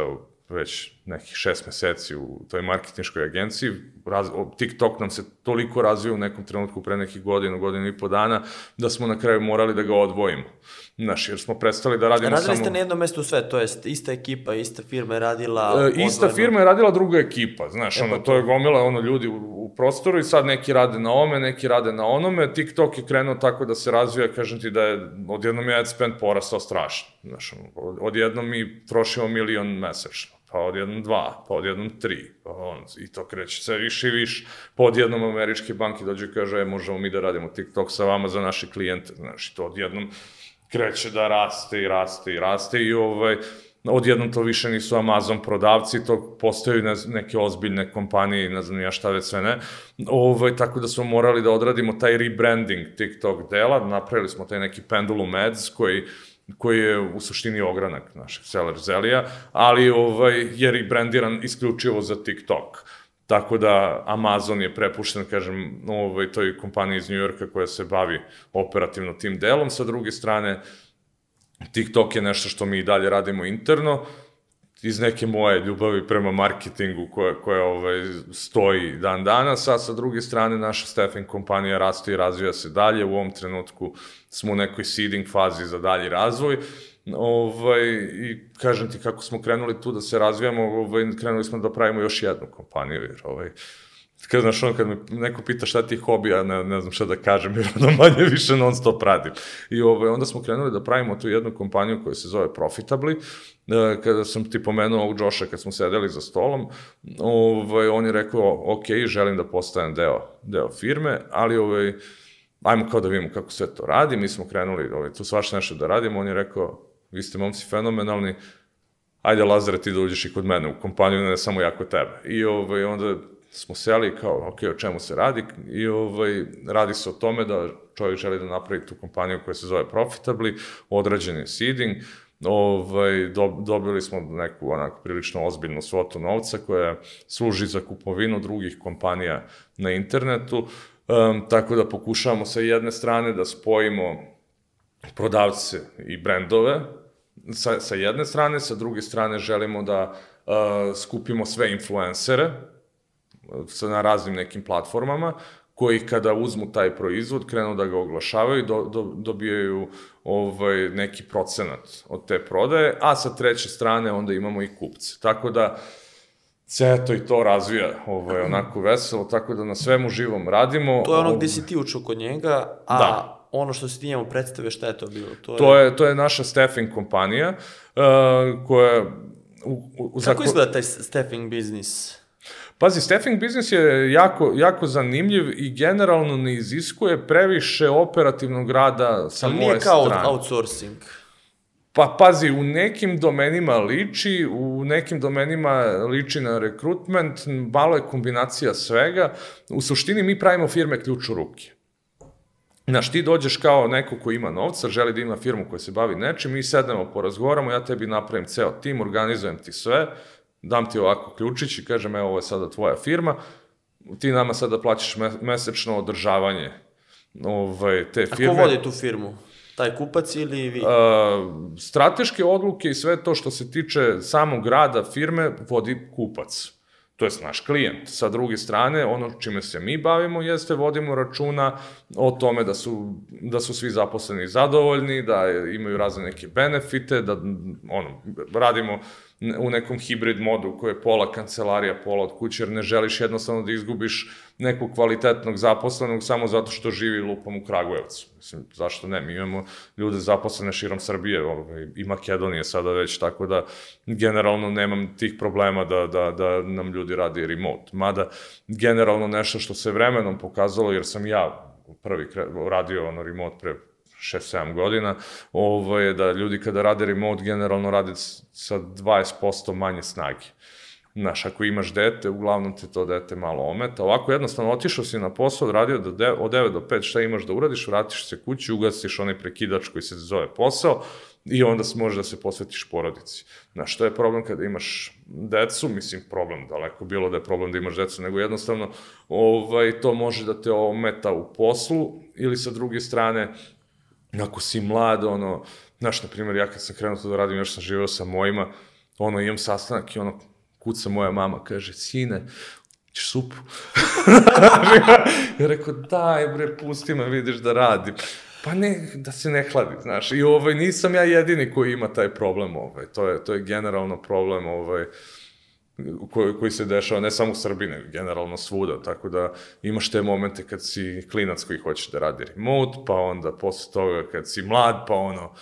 već nekih šest meseci u toj marketinškoj agenciji. Raz, TikTok nam se toliko razvio u nekom trenutku pre nekih godina, godinu i po dana, da smo na kraju morali da ga odvojimo. Znaš, jer smo prestali da radimo Radili samo... ste na jednom mestu sve, to jest ista ekipa, ista firma je radila... E, ista odvojeno. firma je radila druga ekipa, znaš, E, ono, pa to je gomila ono ljudi u, u prostoru i sad neki rade na ovome, neki rade na onome, TikTok je krenuo tako da se razvija, kažem ti da je odjednom je ad spend porastao strašno, znaš, ono, od- odjednom mi trošimo milion mesečno, pa odjednom dva, pa odjednom tri, pa on, i to kreće sve više i više, pa odjednom američke banke dođu i kaže, e, možemo mi da radimo TikTok sa vama za naše klijente, znaš, i to odjednom kreće da raste i raste i raste i ovaj, odjednom to više nisu Amazon prodavci, to postaju ne, neke ozbiljne kompanije, ne znam ja šta već sve ne, ovaj, tako da smo morali da odradimo taj rebranding TikTok dela, napravili smo taj neki Pendulum Ads koji koji je u suštini ogranak našeg seller zelija, ali ovaj, je rebrandiran isključivo za TikTok. Tako da Amazon je prepušten, kažem, ovaj, toj kompaniji iz Njujorka koja se bavi operativno tim delom. Sa druge strane, TikTok je nešto što mi i dalje radimo interno, iz neke moje ljubavi prema marketingu koja, koja ovaj, stoji dan danas, a sa druge strane naša staffing kompanija raste i razvija se dalje. U ovom trenutku smo u nekoj seeding fazi za dalji razvoj. Ovaj, I kažem ti kako smo krenuli tu da se razvijamo, ovaj, krenuli smo da pravimo još jednu kompaniju, jer ovaj, kad, znaš, on, kad me neko pita šta ti je hobi, ja ne, ne znam šta da kažem, jer ono manje više non stop radim. I ovaj, onda smo krenuli da pravimo tu jednu kompaniju koja se zove Profitably, e, kada sam ti pomenuo ovog Joša kad smo sedeli za stolom, ovaj, on je rekao, ok, želim da postanem deo, deo firme, ali ovaj, ajmo kao da vidimo kako sve to radi, mi smo krenuli ovaj, tu svaš nešto da radimo, on je rekao, vi ste momci fenomenalni, ajde Lazare ti da uđeš i kod mene u kompaniju, ne samo ja kod tebe. I ovaj, onda smo seli kao, ok, o čemu se radi? I ovaj, radi se o tome da čovjek želi da napravi tu kompaniju koja se zove Profitably, odrađen je seeding, ovaj, do, dobili smo neku onako prilično ozbiljnu svotu novca koja služi za kupovinu drugih kompanija na internetu, um, tako da pokušavamo sa jedne strane da spojimo prodavce i brendove, sa, sa jedne strane, sa druge strane želimo da uh, skupimo sve influencere, sa, na raznim nekim platformama, koji kada uzmu taj proizvod, krenu da ga oglašavaju, do, do, dobijaju ovaj, neki procenat od te prodaje, a sa treće strane onda imamo i kupce. Tako da, se eto i to razvija ovaj, onako veselo, tako da na svemu živom radimo. To je ono gde si ti učio kod njega, a da. ono što si ti njemu predstavio, šta je to bilo? To je, to je, to je naša staffing kompanija, uh, koja... U, u, Kako izgleda taj staffing biznis? Pazi, staffing biznis je jako, jako zanimljiv i generalno ne iziskuje previše operativnog rada sa moje strane. Nije kao strane. outsourcing. Pa pazi, u nekim domenima liči, u nekim domenima liči na rekrutment, malo je kombinacija svega. U suštini mi pravimo firme ključ u ruke. Znaš, ti dođeš kao neko ko ima novca, želi da ima firmu koja se bavi nečim, mi sednemo, porazgovaramo, ja tebi napravim ceo tim, organizujem ti sve, dam ti ovako ključić i kažem, evo, ovo je sada tvoja firma, ti nama sada plaćaš mesečno održavanje ovaj, te firme. A ko vodi tu firmu? Taj kupac ili vi? Uh, strateške odluke i sve to što se tiče samog rada firme vodi kupac to je naš klijent. Sa druge strane, ono čime se mi bavimo jeste vodimo računa o tome da su, da su svi zaposleni zadovoljni, da imaju razne neke benefite, da ono, radimo u nekom hibrid modu koji je pola kancelarija, pola od kuće, jer ne želiš jednostavno da izgubiš nekog kvalitetnog zaposlenog samo zato što živi lupom u Kragujevcu. Mislim, zašto ne? Mi imamo ljude zaposlene širom Srbije ovaj, i Makedonije sada već, tako da generalno nemam tih problema da, da, da nam ljudi radi remote. Mada generalno nešto što se vremenom pokazalo, jer sam ja prvi radio ono remote pre 6-7 godina, ovo je da ljudi kada rade remote generalno rade sa 20% manje snage. Znaš, ako imaš dete, uglavnom te to dete malo ometa. Ovako jednostavno otišao si na posao, radio do de, od 9 do 5 šta imaš da uradiš, vratiš se kući, ugasiš onaj prekidač koji se zove posao i onda možeš da se posvetiš porodici. Znaš, što je problem kada imaš decu, mislim problem, daleko bilo da je problem da imaš decu, nego jednostavno ovaj, to može da te ometa u poslu ili sa druge strane ako si mlad, ono, znaš, na primjer, ja kad sam krenuo to da radim, još sam živeo sa mojima, ono, imam sastanak i ono, kuca moja mama, kaže, sine, ćeš supu? ja rekao, daj bre, pusti me, vidiš da radim. Pa ne, da se ne hladi, znaš. I ovaj, nisam ja jedini koji ima taj problem, ovaj. To je, to je generalno problem, ovaj, koji, koji se dešava ne samo u Srbiji, nego generalno svuda, tako da imaš te momente kad si klinac koji hoće da radi remote, pa onda posle toga kad si mlad, pa ono,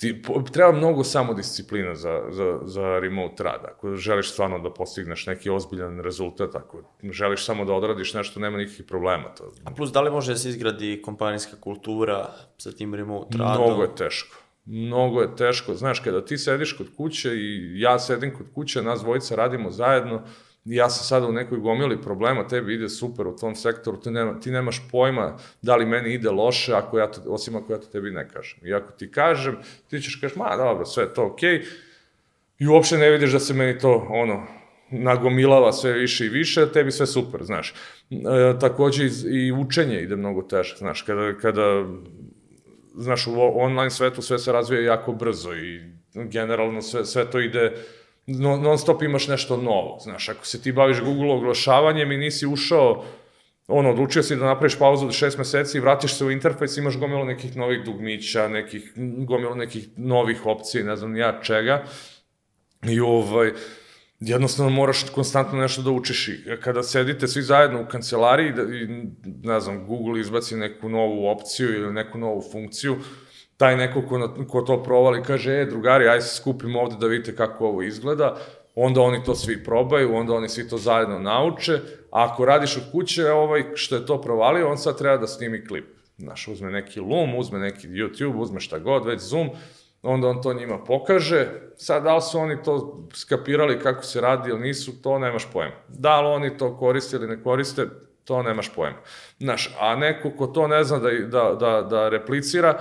ti, treba mnogo samodisciplina za, za, za remote rad. Ako želiš stvarno da postigneš neki ozbiljan rezultat, ako želiš samo da odradiš nešto, nema nikakvih problema. To... A plus, da li može da se izgradi kompanijska kultura sa tim remote radom? Mnogo je teško. Mnogo je teško, znaš, kada ti sediš kod kuće i ja sedim kod kuće, nas dvojica radimo zajedno, ja sam sada u nekoj gomili problema, tebi ide super u tom sektoru, ti, nema, ti nemaš pojma da li meni ide loše, ako ja to, osim ako ja to tebi ne kažem. I ako ti kažem, ti ćeš kažeš, ma dobro, sve je to okej, okay, i uopšte ne vidiš da se meni to, ono, nagomilava sve više i više, tebi sve super, znaš. E, takođe i učenje ide mnogo teže, znaš, kada, kada znaš, u online svetu sve se razvija jako brzo i generalno sve, sve to ide non stop imaš nešto novo, znaš, ako se ti baviš Google oglašavanjem i nisi ušao ono, odlučio si da napraviš pauzu od šest meseci i vratiš se u interfejs, imaš gomilu nekih novih dugmića, nekih, gomilu nekih novih opcija, ne znam ja čega. I ovaj, jednostavno moraš konstantno nešto da učiš i kada sedite svi zajedno u kancelariji da, i, ne znam, Google izbaci neku novu opciju ili neku novu funkciju, taj neko ko, ko to provali kaže, e, drugari, aj se skupimo ovde da vidite kako ovo izgleda, onda oni to svi probaju, onda oni svi to zajedno nauče, a ako radiš od kuće, ovaj što je to provalio, on sad treba da snimi klip. Znaš, uzme neki Loom, uzme neki YouTube, uzme šta god, već Zoom, onda on to njima pokaže. Sad, da li su oni to skapirali kako se radi ili nisu, to nemaš pojma. Da li oni to koriste ili ne koriste, to nemaš pojma. Znaš, a neko ko to ne zna da, da, da, da replicira,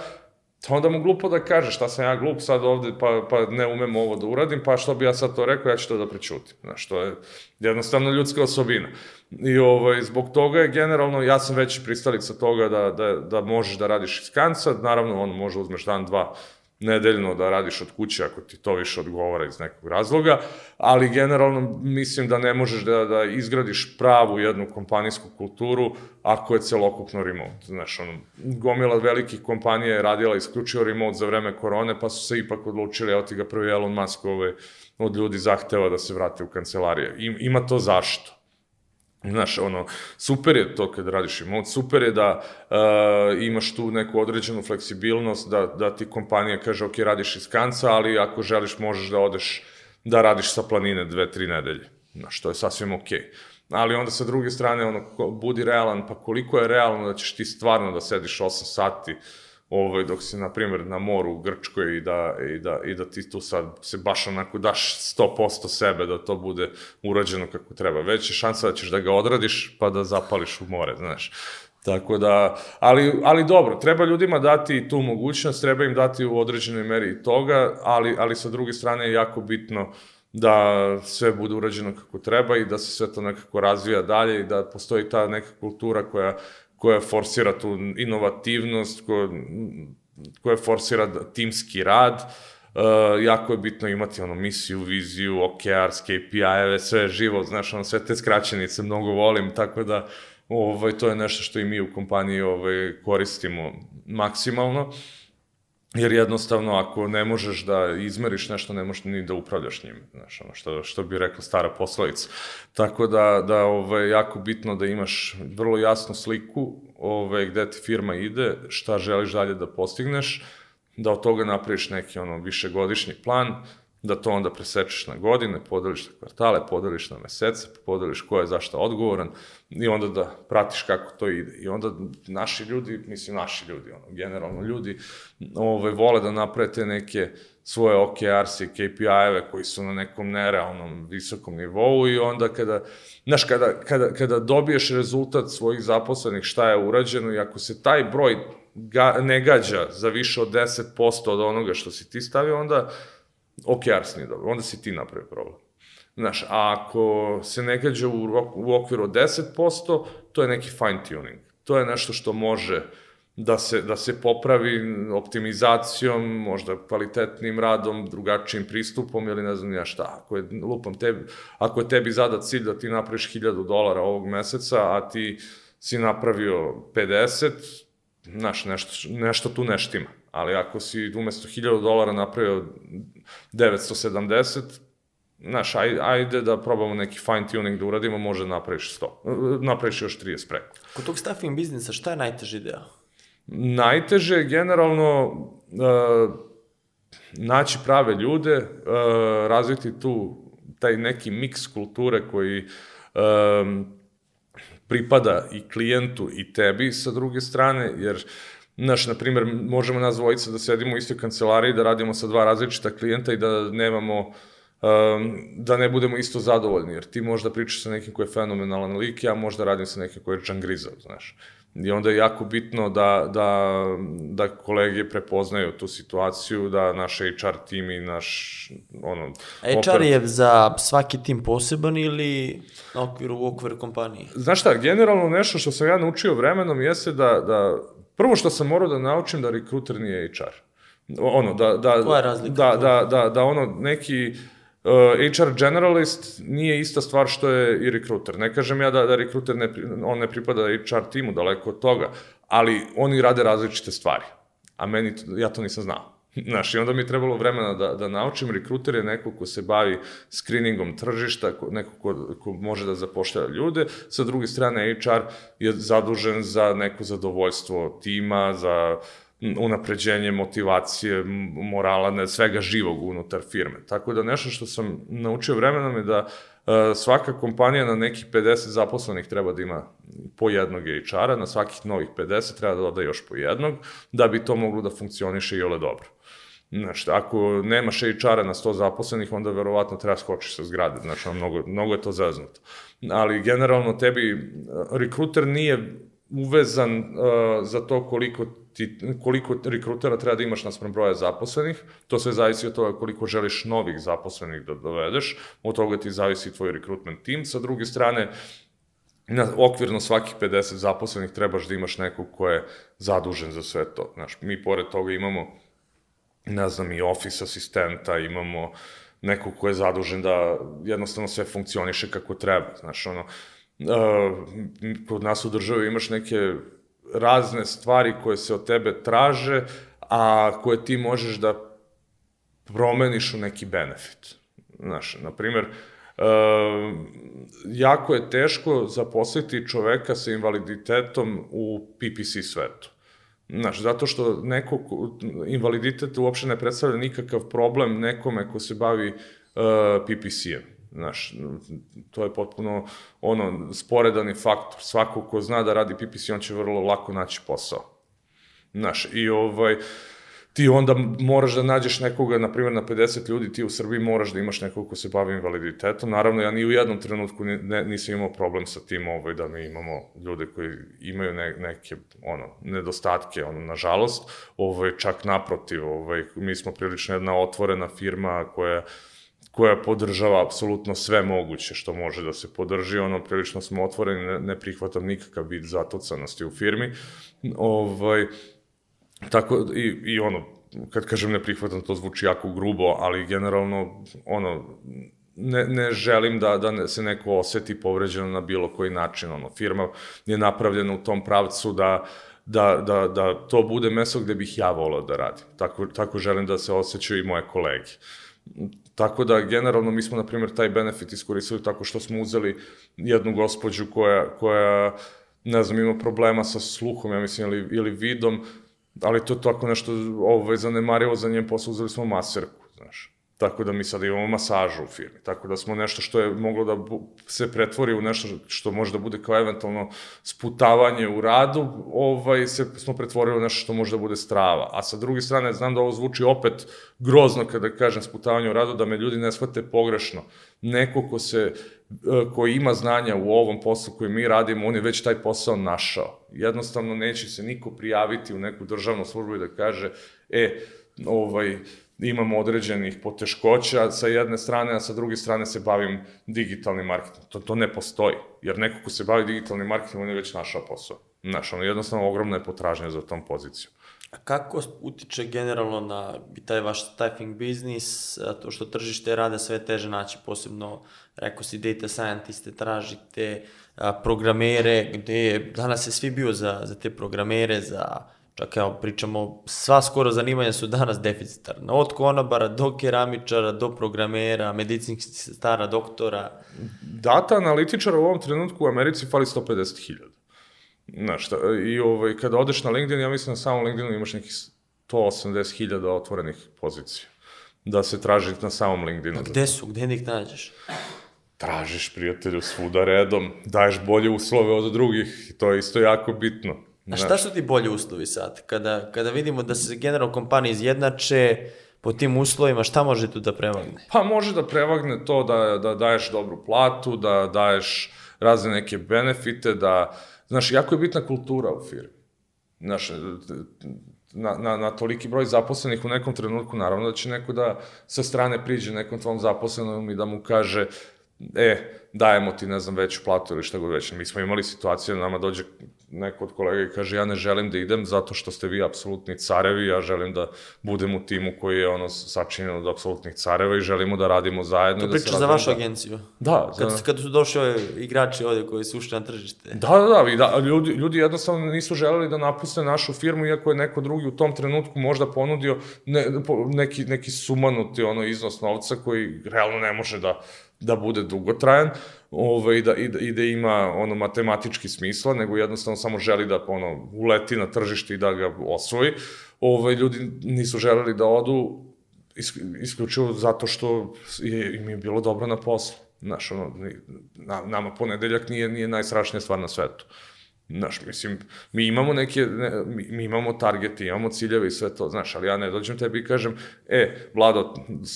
onda mu glupo da kaže šta sam ja glup sad ovde pa, pa ne umem ovo da uradim, pa što bi ja sad to rekao, ja ću to da prečutim. Znaš, to je jednostavno ljudska osobina. I ovaj, zbog toga je generalno, ja sam već pristalica toga da, da, da možeš da radiš iz kanca, naravno on može uzmeš dan, dva nedeljno da radiš od kuće ako ti to više odgovara iz nekog razloga, ali generalno mislim da ne možeš da, da izgradiš pravu jednu kompanijsku kulturu ako je celokupno remote. Znaš, ono, gomila velikih kompanija je radila isključivo remote za vreme korone, pa su se ipak odlučili, evo ti ga prvi Elon Musk ove, od ljudi zahteva da se vrate u kancelarije. I, ima to zašto? Znaš, ono, super je to kad radiš remote, super je da uh, imaš tu neku određenu fleksibilnost, da, da ti kompanija kaže, ok, radiš iz kanca, ali ako želiš možeš da odeš da radiš sa planine dve, tri nedelje. Znaš, to je sasvim ok. Ali onda sa druge strane, ono, budi realan, pa koliko je realno da ćeš ti stvarno da sediš 8 sati uh, ovaj, dok si, na primjer, na moru u Grčkoj i da, i, da, i da ti tu sad se baš onako daš 100% sebe da to bude urađeno kako treba. Već je šansa da ćeš da ga odradiš pa da zapališ u more, znaš. Tako da, ali, ali dobro, treba ljudima dati tu mogućnost, treba im dati u određenoj meri toga, ali, ali sa druge strane je jako bitno da sve bude urađeno kako treba i da se sve to nekako razvija dalje i da postoji ta neka kultura koja koja forsira tu inovativnost, koja, koja forsira timski rad, Uh, jako je bitno imati ono misiju, viziju, OKRs, KPI-eve, sve živo, znaš, ono, sve te skraćenice mnogo volim, tako da ovaj, to je nešto što i mi u kompaniji ovaj, koristimo maksimalno. Uh, jer jednostavno ako ne možeš da izmeriš nešto, ne možeš ni da upravljaš njim, znaš, ono što, što bi rekla stara poslovica. Tako da, da ove, jako bitno da imaš vrlo jasnu sliku ove, gde ti firma ide, šta želiš dalje da postigneš, da od toga napraviš neki ono višegodišnji plan, da to onda presečeš na godine, podeliš na kvartale, podeliš na mesece, podeliš ko je zašto odgovoran i onda da pratiš kako to ide. I onda naši ljudi, mislim naši ljudi, ono, generalno ljudi, ove, vole da naprave te neke svoje OKRs i KPI-eve koji su na nekom nerealnom visokom nivou i onda kada, znaš, kada, kada, kada dobiješ rezultat svojih zaposlenih šta je urađeno i ako se taj broj ga, ne gađa za više od 10% od onoga što si ti stavio, onda OKRs nije dobro, onda si ti napravi problem. Znaš, a ako se ne gađa u, u okviru od 10%, to je neki fine tuning. To je nešto što može da se, da se popravi optimizacijom, možda kvalitetnim radom, drugačijim pristupom ili ne znam ja šta. Ako je, lupam tebi, ako je tebi zadat cilj da ti napraviš 1000 dolara ovog meseca, a ti si napravio 50, znaš, nešto, nešto tu neštima. Ali ako si umesto 1000 dolara napravio 970, znaš, ajde, ajde da probamo neki fine tuning da uradimo, može da napraviš 100. Napraviš još 30 preko. Kod tog staffing biznisa, šta je najteži deo? Najteže je generalno uh, naći prave ljude, uh, razviti tu taj neki miks kulture koji um, pripada i klijentu i tebi sa druge strane, jer Znaš, na primjer, možemo nas dvojica da sedimo u istoj kancelariji, da radimo sa dva različita klijenta i da nemamo um, da ne budemo isto zadovoljni, jer ti možda pričaš sa nekim ko je fenomenalan lik, ja možda radim sa nekim ko je džangrizav, znaš. I onda je jako bitno da, da, da kolege prepoznaju tu situaciju, da naš HR tim i naš... Ono, HR je za svaki tim poseban ili na okviru, u okviru kompanije? Znaš šta, generalno nešto što sam ja naučio vremenom jeste da, da prvo što sam morao da naučim da rekruter nije HR. Ono, da, da, Koja je razlika? da, da, da, da ono neki uh, HR generalist nije ista stvar što je i rekruter. Ne kažem ja da, da rekruter ne, on ne pripada HR timu, daleko od toga, ali oni rade različite stvari. A meni, ja to nisam znao. Znaš, i onda mi je trebalo vremena da, da naučim. Rekruter je neko ko se bavi screeningom tržišta, ko, neko ko, ko može da zapošljava ljude. Sa druge strane, HR je zadužen za neko zadovoljstvo tima, za unapređenje motivacije, morala, ne, svega živog unutar firme. Tako da nešto što sam naučio vremenom je da e, svaka kompanija na nekih 50 zaposlenih treba da ima po jednog HR-a, na svakih novih 50 treba da doda još po jednog, da bi to moglo da funkcioniše i ole dobro. Znaš, ako nemaš HR-a na 100 zaposlenih, onda verovatno treba skočiš sa zgrade, ono, mnogo, mnogo je to zaznuto. Ali generalno tebi, e, rekruter nije uvezan uh, za to koliko ti, koliko rekrutera treba da imaš naspram broja zaposlenih, to sve zavisi od toga koliko želiš novih zaposlenih da dovedeš, od toga ti zavisi tvoj rekrutment tim, sa druge strane, na okvirno svakih 50 zaposlenih trebaš da imaš nekog ko je zadužen za sve to. Znaš, mi pored toga imamo ne znam, i office asistenta, imamo nekog ko je zadužen da jednostavno sve funkcioniše kako treba. Znaš, ono, uh, kod nas u državi imaš neke razne stvari koje se od tebe traže, a koje ti možeš da promeniš u neki benefit. Znaš, na primjer, uh, jako je teško zaposliti čoveka sa invaliditetom u PPC svetu. Znaš, zato što neko, ko- invaliditet uopšte ne predstavlja nikakav problem nekome ko se bavi uh, PPC-em. Znaš, to je potpuno ono, sporedani faktor. Svako ko zna da radi PPC, on će vrlo lako naći posao. Znaš, i ovaj, ti onda moraš da nađeš nekoga, na primjer, na 50 ljudi, ti u Srbiji moraš da imaš nekog ko se bavi invaliditetom. Naravno, ja ni u jednom trenutku ni, ne, nisam imao problem sa tim ovaj, da mi imamo ljude koji imaju ne, neke ono, nedostatke, ono, nažalost. Ovaj, čak naprotiv, ovaj, mi smo prilično jedna otvorena firma koja koja podržava apsolutno sve moguće što može da se podrži, ono, prilično smo otvoreni, ne, ne prihvatam nikakav vid zatocanosti u firmi, ovaj, Tako, i, i ono, kad kažem ne prihvatam, to zvuči jako grubo, ali generalno, ono, ne, ne želim da, da se neko oseti povređeno na bilo koji način. Ono, firma je napravljena u tom pravcu da, da, da, da to bude mesto gde bih ja volao da radim. Tako, tako želim da se osjećaju i moje kolege. Tako da, generalno, mi smo, na primjer, taj benefit iskoristili tako što smo uzeli jednu gospođu koja, koja ne znam, ima problema sa sluhom, ja mislim, ili, ili vidom, ali to tako nešto ovaj, zanemarivo za njen posao, uzeli smo maserku, znaš. Tako da mi sad imamo masažu u firmi, tako da smo nešto što je moglo da se pretvori u nešto što može da bude kao eventualno sputavanje u radu, ovaj, se, smo pretvorili u nešto što može da bude strava. A sa druge strane, znam da ovo zvuči opet grozno kada kažem sputavanje u radu, da me ljudi ne shvate pogrešno. Neko ko se ko ima znanja u ovom poslu koji mi radimo, on je već taj posao našao. Jednostavno neće se niko prijaviti u neku državnu službu i da kaže, e, ovaj, imamo određenih poteškoća sa jedne strane, a sa druge strane se bavim digitalnim marketingom. To, to ne postoji, jer neko ko se bavi digitalnim marketingom, on je već našao posao. Znaš, ono, jednostavno ogromna je potražnja za tom pozicijom. A kako utiče generalno na taj vaš staffing biznis, to što tržište rada sve teže naći, posebno, rekao si, data scientiste, tražite programere, gde danas je svi bio za, za te programere, za čak evo pričamo, sva skoro zanimanja su danas deficitarna, od konobara do keramičara, do programera, medicinskih sestara, doktora. Data analitičara u ovom trenutku u Americi fali 150.000. Znaš, šta, i ovaj, kada odeš na LinkedIn, ja mislim na samom LinkedInu imaš nekih 180.000 otvorenih pozicija. Da se traži na samom LinkedInu. Pa gde su, gde ih nađeš? Tražiš prijatelju svuda redom, daješ bolje uslove od drugih i to je isto jako bitno. A šta su ti bolji uslovi sad? Kada, kada vidimo da se generalno kompanije izjednače po tim uslovima, šta može tu da prevagne? Pa može da prevagne to da, da daješ dobru platu, da daješ razne neke benefite, da, znaš, jako je bitna kultura u firmi. Znaš, na, na, na toliki broj zaposlenih u nekom trenutku, naravno da će neko da sa strane priđe nekom tvom zaposlenom i da mu kaže, e, dajemo ti, ne znam, veću platu ili šta god već. Mi smo imali situaciju da nama dođe neko od kolega i kaže ja ne želim da idem zato što ste vi apsolutni carevi, ja želim da budem u timu koji je ono sačinjen od apsolutnih careva i želimo da radimo zajedno. To da se pričaš za vašu da- agenciju? Da, za... Kad, kad su došli ovi igrači ovde koji su ušli na tržište? Da, da, da, i da ljudi, ljudi jednostavno nisu želeli da napuste našu firmu, iako je neko drugi u tom trenutku možda ponudio ne, neki, neki sumanuti ono iznos novca koji realno ne može da, da bude dugotrajan ovaj, da, i, da, i da ima ono matematički smisla, nego jednostavno samo želi da ono, uleti na tržište i da ga osvoji. Ovaj, ljudi nisu želeli da odu isk- isključivo zato što je, im je bilo dobro na poslu. Znaš, ono, nama ponedeljak nije, nije najstrašnija stvar na svetu. Znaš, mislim, mi imamo neke, ne, mi, mi imamo targete, imamo ciljeve i sve to, znaš, ali ja ne dođem tebi i kažem, e, Vlado,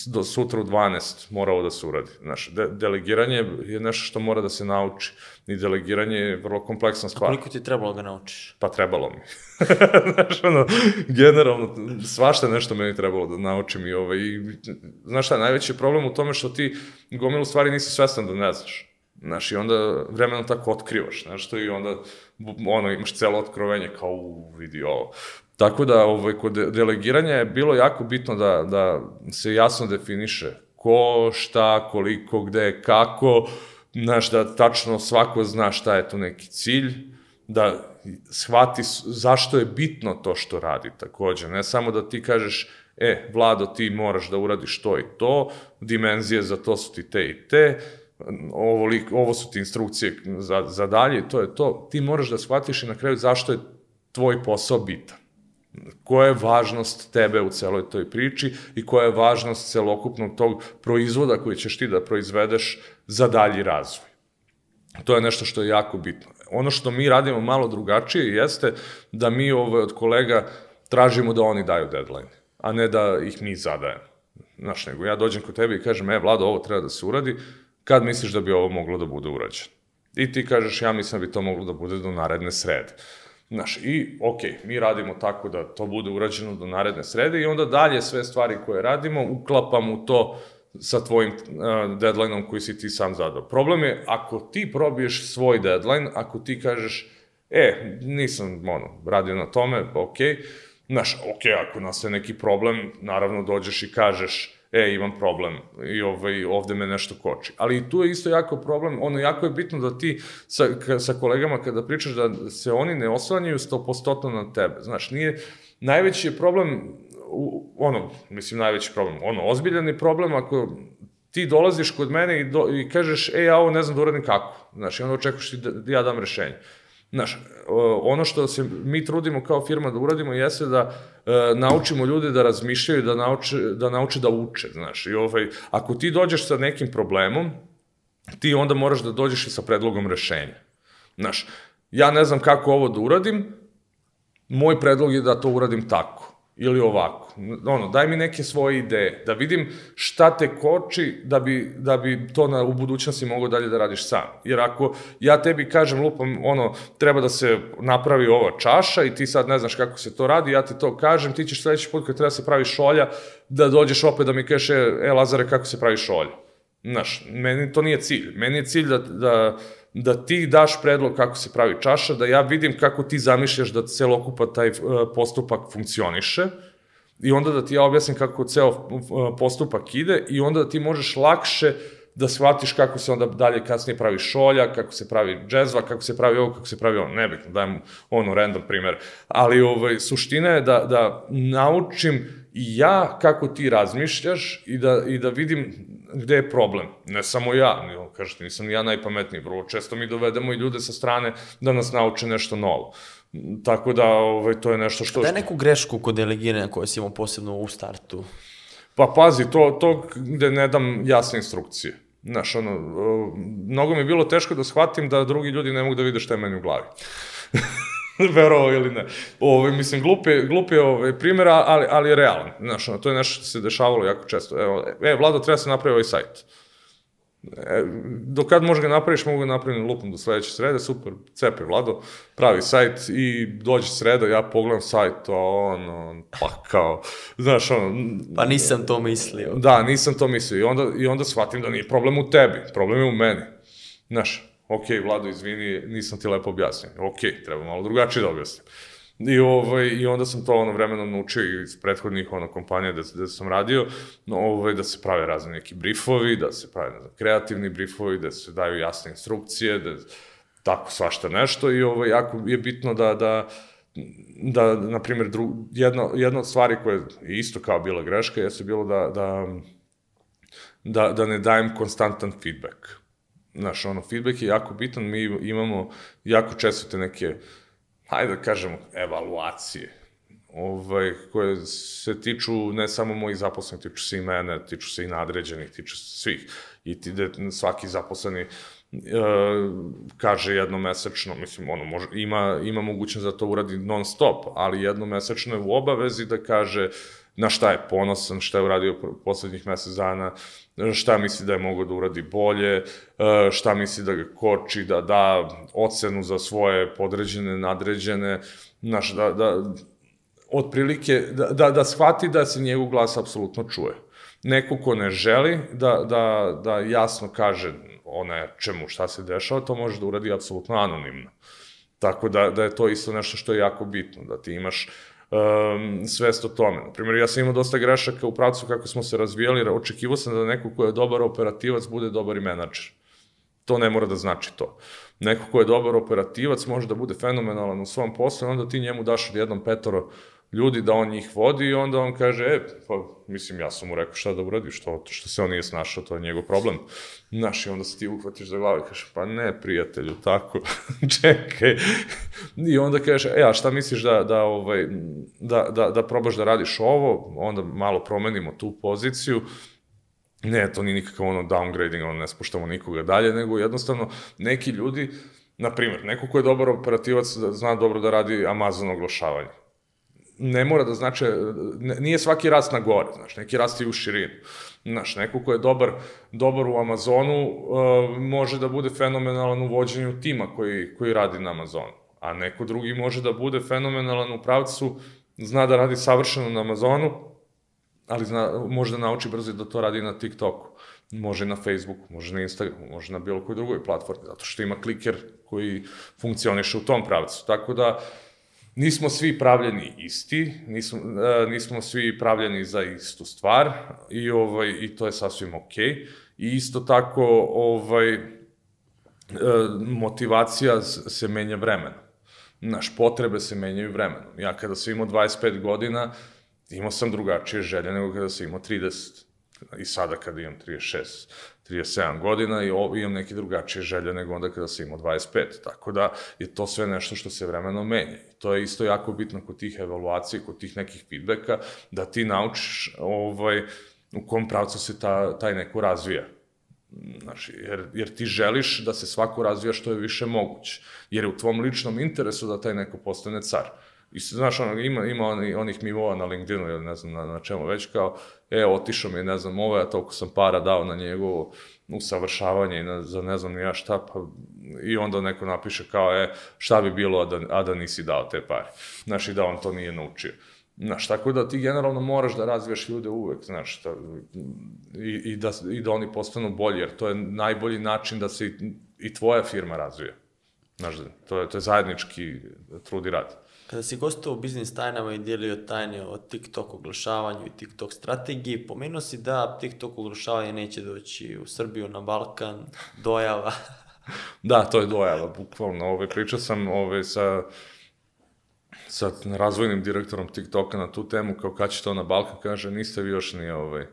do sutra u 12 mora ovo da se uradi. Znaš, de, delegiranje je nešto što mora da se nauči. I delegiranje je vrlo kompleksna stvar. Koliko ti je trebalo ga naučiš? Pa trebalo mi. znaš, ono, generalno, svašta nešto meni trebalo da naučim i ovaj, i, znaš šta, najveći je problem u tome što ti gomilu stvari nisi svestan da ne znaš. Znaš, i onda vremenom tako otkrivaš, znaš, što i onda, ono, imaš celo otkrovenje, kao, u, vidi ovo. Tako da, ovaj, kod de- delegiranja je bilo jako bitno da, da se jasno definiše ko, šta, koliko, gde, kako, znaš, da tačno svako zna šta je tu neki cilj, da shvati zašto je bitno to što radi takođe. Ne samo da ti kažeš, e, Vlado, ti moraš da uradiš to i to, dimenzije za to su ti te i te, ovo, ovo su ti instrukcije za, za dalje, to je to. Ti moraš da shvatiš i na kraju zašto je tvoj posao bitan koja je važnost tebe u celoj toj priči i koja je važnost celokupnog tog proizvoda koji ćeš ti da proizvedeš za dalji razvoj. To je nešto što je jako bitno. Ono što mi radimo malo drugačije jeste da mi ovaj, od kolega tražimo da oni daju deadline, a ne da ih mi zadajemo. Znaš, nego ja dođem kod tebe i kažem, e, Vlado, ovo treba da se uradi, kad misliš da bi ovo moglo da bude urađeno? I ti kažeš, ja mislim da bi to moglo da bude do naredne srede. Znaš, i okej, mi radimo tako da to bude urađeno do naredne srede i onda dalje sve stvari koje radimo uklapam u to sa tvojim uh, deadline-om koji si ti sam zadao. Problem je ako ti probiješ svoj deadline, ako ti kažeš, e, nisam ono, radio na tome, okej, znaš, okej, ako nastane neki problem, naravno dođeš i kažeš, e, imam problem i ovaj, ovde me nešto koči. Ali tu je isto jako problem, ono, jako je bitno da ti sa, ka, sa kolegama kada pričaš da se oni ne oslanjaju 100% na tebe. Znaš, nije, najveći je problem, u, ono, mislim, najveći problem, ono, ozbiljan je problem ako ti dolaziš kod mene i, do, i kažeš, e, ja ovo ne znam da uradim kako. Znaš, i onda očekuješ ti da, da ja dam rešenje. Znaš, ono što se mi trudimo kao firma da uradimo jeste da e, naučimo ljude da razmišljaju, da nauče, da nauče da uče, znaš. I ovaj, ako ti dođeš sa nekim problemom, ti onda moraš da dođeš i sa predlogom rešenja. Znaš, ja ne znam kako ovo da uradim, moj predlog je da to uradim tako ili ovako. Ono, daj mi neke svoje ideje, da vidim šta te koči da bi, da bi to na, u budućnosti mogao dalje da radiš sam. Jer ako ja tebi kažem, lupam, ono, treba da se napravi ova čaša i ti sad ne znaš kako se to radi, ja ti to kažem, ti ćeš sledeći put kad treba da se pravi šolja, da dođeš opet da mi kažeš, e, Lazare, kako se pravi šolja. Znaš, meni to nije cilj. Meni je cilj da, da, da ti daš predlog kako se pravi čaša, da ja vidim kako ti zamišljaš da celokupa taj e, postupak funkcioniše i onda da ti ja objasnim kako ceo e, postupak ide i onda da ti možeš lakše da shvatiš kako se onda dalje kasnije pravi šolja, kako se pravi džezva, kako se pravi ovo, kako se pravi ono, nebitno, dajem ono random primer. Ali ovaj, suština je da, da naučim i ja kako ti razmišljaš i da, i da vidim gde je problem. Ne samo ja, kažete, nisam ni ja najpametniji, vrlo često mi dovedemo i ljude sa strane da nas nauče nešto novo. Tako da, ovaj, to je nešto što... Daj neku grešku kod delegiranja koje si imao posebno u startu. Pa pazi, to, to gde ne dam jasne instrukcije. Znaš, ono, mnogo mi je bilo teško da shvatim da drugi ljudi ne mogu da vide šta je meni u glavi. verovao ili ne. Ove, mislim, glup je, glup je ove, primjera, ali, ali je realan. Znaš, ono, to je nešto što se dešavalo jako često. Evo, e, Vlado, treba se napravi ovaj sajt. E, do kad može ga napraviš, mogu ga napraviti lupom do sledeće srede, super, cepe Vlado, pravi sajt i dođe sreda, ja pogledam sajt, a on, on, pa kao, znaš, ono... Pa nisam to mislio. Da, nisam to mislio i onda, i onda shvatim da nije problem u tebi, problem je u meni. Znaš, ok, Vlado, izvini, nisam ti lepo objasnio. Ok, treba malo drugačije da objasnim. I, ovaj, I onda sam to ono vremenom naučio iz prethodnih ono, kompanija da, da sam radio, no, ovaj, da se prave razne neki briefovi, da se prave ne znam, kreativni briefovi, da se daju jasne instrukcije, da tako svašta nešto i ovaj, jako je bitno da, da, da na primjer, dru, jedna, jedna od stvari koja je isto kao bila greška, jeste bilo da, da, da, da ne dajem konstantan feedback. Znaš, ono, feedback je jako bitan, mi imamo jako često te neke hajde da kažemo, evaluacije, ovaj, koje se tiču ne samo mojih zaposlenih, tiču se i mene, tiču se i nadređenih, tiču se svih. I ti, de, svaki zaposleni e, kaže jednomesečno, mislim, ono, može, ima, ima mogućnost da to uradi non stop, ali jednomesečno je u obavezi da kaže na šta je ponosan, šta je uradio poslednjih mesec dana, šta misli da je mogo da uradi bolje, e, šta misli da ga koči, da da ocenu za svoje podređene, nadređene, znaš, da, da, otprilike, da, da, da shvati da se njegov glas apsolutno čuje. Neko ko ne želi da, da, da jasno kaže o nečemu šta se dešava, to može da uradi apsolutno anonimno. Tako da, da je to isto nešto što je jako bitno, da ti imaš um, svest o tome. Naprimjer, ja sam imao dosta grešaka u pravcu kako smo se razvijali, očekivao sam da neko ko je dobar operativac bude dobar i menadžer. To ne mora da znači to. Neko ko je dobar operativac može da bude fenomenalan u svom poslu, onda ti njemu daš jednom petoro ljudi da on njih vodi i onda on kaže, e, pa, mislim, ja sam mu rekao šta da uradi, što, što se on nije snašao, to je njegov problem. Znaš, i onda se ti uhvatiš za glavu i kaže, pa ne, prijatelju, tako, čekaj. I onda kaže, e, a šta misliš da, da, ovaj, da, da, da probaš da radiš ovo, onda malo promenimo tu poziciju, ne, to nije nikakav ono downgrading, ono ne spuštamo nikoga dalje, nego jednostavno neki ljudi, na primjer, neko ko je dobar operativac, zna dobro da radi Amazon oglašavanje ne mora da znači, nije svaki rast na gore, znaš, neki rast i u širinu. Znaš, neko ko je dobar, dobar u Amazonu uh, može da bude fenomenalan u vođenju tima koji, koji radi na Amazonu, a neko drugi može da bude fenomenalan u pravcu, zna da radi savršeno na Amazonu, ali zna, može da nauči brzo da to radi na TikToku, može na Facebooku, može na Instagramu, može na bilo kojoj drugoj platformi, zato što ima kliker koji funkcioniše u tom pravcu. Tako da, uh, nismo svi pravljeni isti, nismo, uh, nismo svi pravljeni za istu stvar i, ovaj, i to je sasvim okej. Okay. I isto tako ovaj, uh, motivacija se menja vremenom. Naš potrebe se menjaju vremenom. Ja kada sam imao 25 godina, imao sam drugačije želje nego kada sam imao 30. I sada kada imam 36, 37 godina i imam neke drugačije želje nego onda kada sam imao 25. Tako da je to sve nešto što se vremeno menja. I to je isto jako bitno kod tih evaluacija, kod tih nekih feedbacka, da ti naučiš ovaj, u kom pravcu se ta, taj neko razvija. Znači, jer, jer ti želiš da se svako razvija što je više moguće. Jer je u tvom ličnom interesu da taj neko postane car. I znaš, ono, ima, ima oni, onih mimova na LinkedInu ili ne znam na, na čemu već, kao, e, otišao mi, ne znam, ovo, ja toliko sam para dao na njegovo usavršavanje i na, za ne znam ja šta, pa, i onda neko napiše kao, e, šta bi bilo, a da, a da nisi dao te pare. Znaš, i da on to nije naučio. Znaš, tako da ti generalno moraš da razvijaš ljude uvek, znaš, ta, i, i, da, i da oni postanu bolji, jer to je najbolji način da se i, i tvoja firma razvija. Znaš, to je, to je zajednički trud i rad. Kada si gostao u biznis tajnama i dijelio tajne o TikTok oglašavanju i TikTok strategiji, pomenuo si da TikTok oglašavanje neće doći u Srbiju, na Balkan, dojava. da, to je dojava, bukvalno. Ove, pričao sam ove, sa, sa razvojnim direktorom TikToka na tu temu, kao kad će to na Balkan, kaže, niste vi još ni, ove,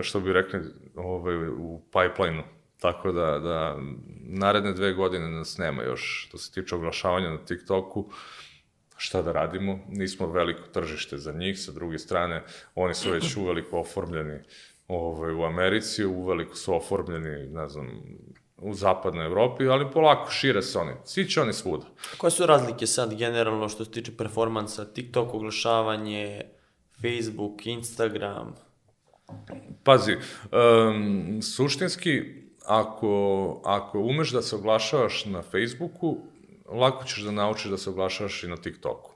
što bi rekli, ove, u pipeline-u. Tako da, da naredne dve godine nas nema još što se tiče oglašavanja na TikToku šta da radimo, nismo veliko tržište za njih, sa druge strane, oni su već uveliko oformljeni ovaj, u Americi, uveliko su oformljeni, ne znam, u zapadnoj Evropi, ali polako šire se oni. Svi će oni svuda. Koje su razlike sad generalno što se tiče performansa, TikTok oglašavanje, Facebook, Instagram? Pazi, um, suštinski, ako, ako umeš da se oglašavaš na Facebooku, lako ćeš da naučiš da se oglašavaš i na TikToku.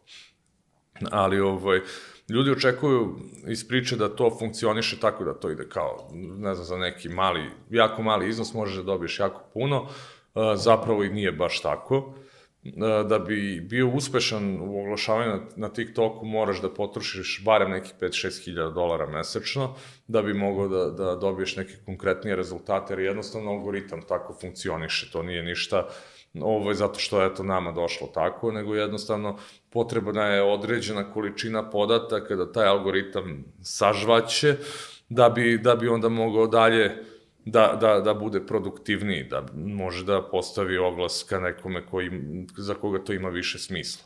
Ali ovaj, ljudi očekuju iz priče da to funkcioniše tako da to ide kao, ne znam, za neki mali, jako mali iznos možeš da dobiješ jako puno, uh, zapravo i nije baš tako. Uh, Da bi bio uspešan u oglašavanju na, na TikToku moraš da potrošiš barem nekih 5-6 hiljada dolara mesečno da bi mogao da, da dobiješ neke konkretnije rezultate, jer jednostavno algoritam tako funkcioniše, to nije ništa ovo zato što je to nama došlo tako, nego jednostavno potrebna je određena količina podataka da taj algoritam sažvaće, da bi, da bi onda mogao dalje da, da, da bude produktivniji, da može da postavi oglas ka nekome koji, za koga to ima više smisla.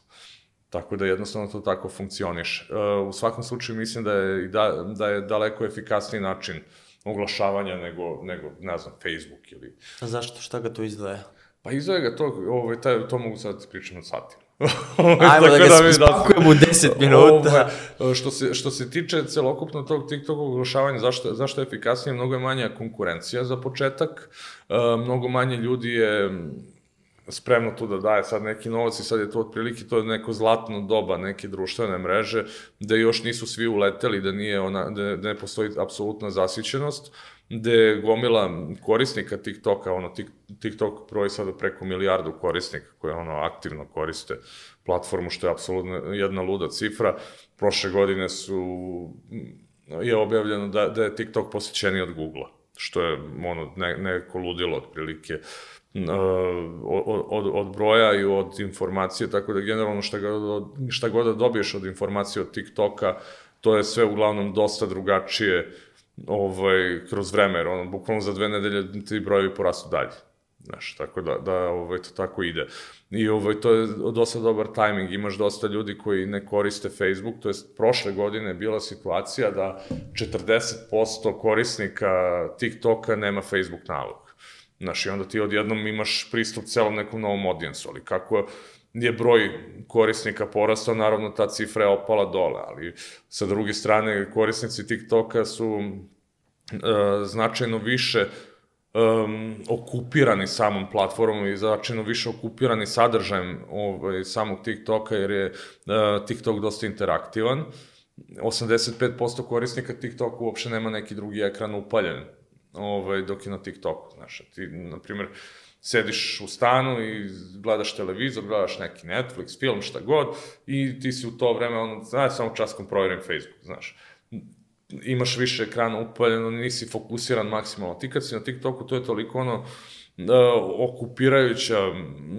Tako da jednostavno to tako funkcioniše. E, U svakom slučaju mislim da je, da, da je daleko efikasniji način oglašavanja nego, nego ne znam, Facebook ili... A zašto? Šta ga to izdvaja? Pa izgleda ga to, ovaj, taj, to mogu sad pričati na satima. Ajmo da ga Tako mi- spakujemo u 10 minuta. Ovaj, što, se, što se tiče celokupno tog TikTok oglašavanja, zašto, zašto je efikasnije? Mnogo je manja konkurencija za početak, e, mnogo manje ljudi je spremno tu da daje sad neki novac i sad je to otprilike to je neko zlatno doba neke društvene mreže gde još nisu svi uleteli da nije ona da, da ne postoji apsolutna zasićenost gde gomila korisnika TikToka, ono Tik- TikTok broji sada preko milijardu korisnika koje ono aktivno koriste platformu što je apsolutno jedna luda cifra. Prošle godine su je objavljeno da, da je TikTok posjećeniji od Google-a, što je ono, ne, neko ludilo otprilike uh, od, od, od broja i od informacije, tako da generalno šta, god, šta god da dobiješ od informacije od TikToka, to je sve uglavnom dosta drugačije ovaj, kroz vreme, jer ono, bukvalno za dve nedelje ti brojevi porastu dalje. Znaš, tako da, da ovaj, to tako ide. I ovaj, to je dosta dobar tajming, imaš dosta ljudi koji ne koriste Facebook, to jest prošle godine je bila situacija da 40% korisnika TikToka nema Facebook nalog. Znaš, i onda ti odjednom imaš pristup celom nekom novom audijensu, ali kako je broj korisnika porastao, naravno ta cifra je opala dole, ali sa druge strane korisnici TikToka su e, značajno više um, okupirani samom platformom i značajno više okupirani sadržajem ovaj, samog TikToka, jer je uh, TikTok dosta interaktivan. 85% korisnika TikToka uopšte nema neki drugi ekran upaljen ovaj, dok je na TikToku. Znaš, ti, na primjer, sediš u stanu i gledaš televizor, gledaš neki Netflix, film, šta god, i ti si u to vreme, ono, znaš, samo časkom provjerim Facebook, znaš imaš više ekrana upaljeno, nisi fokusiran maksimalno. Ti kad si na TikToku, to je toliko ono, uh, okupirajuća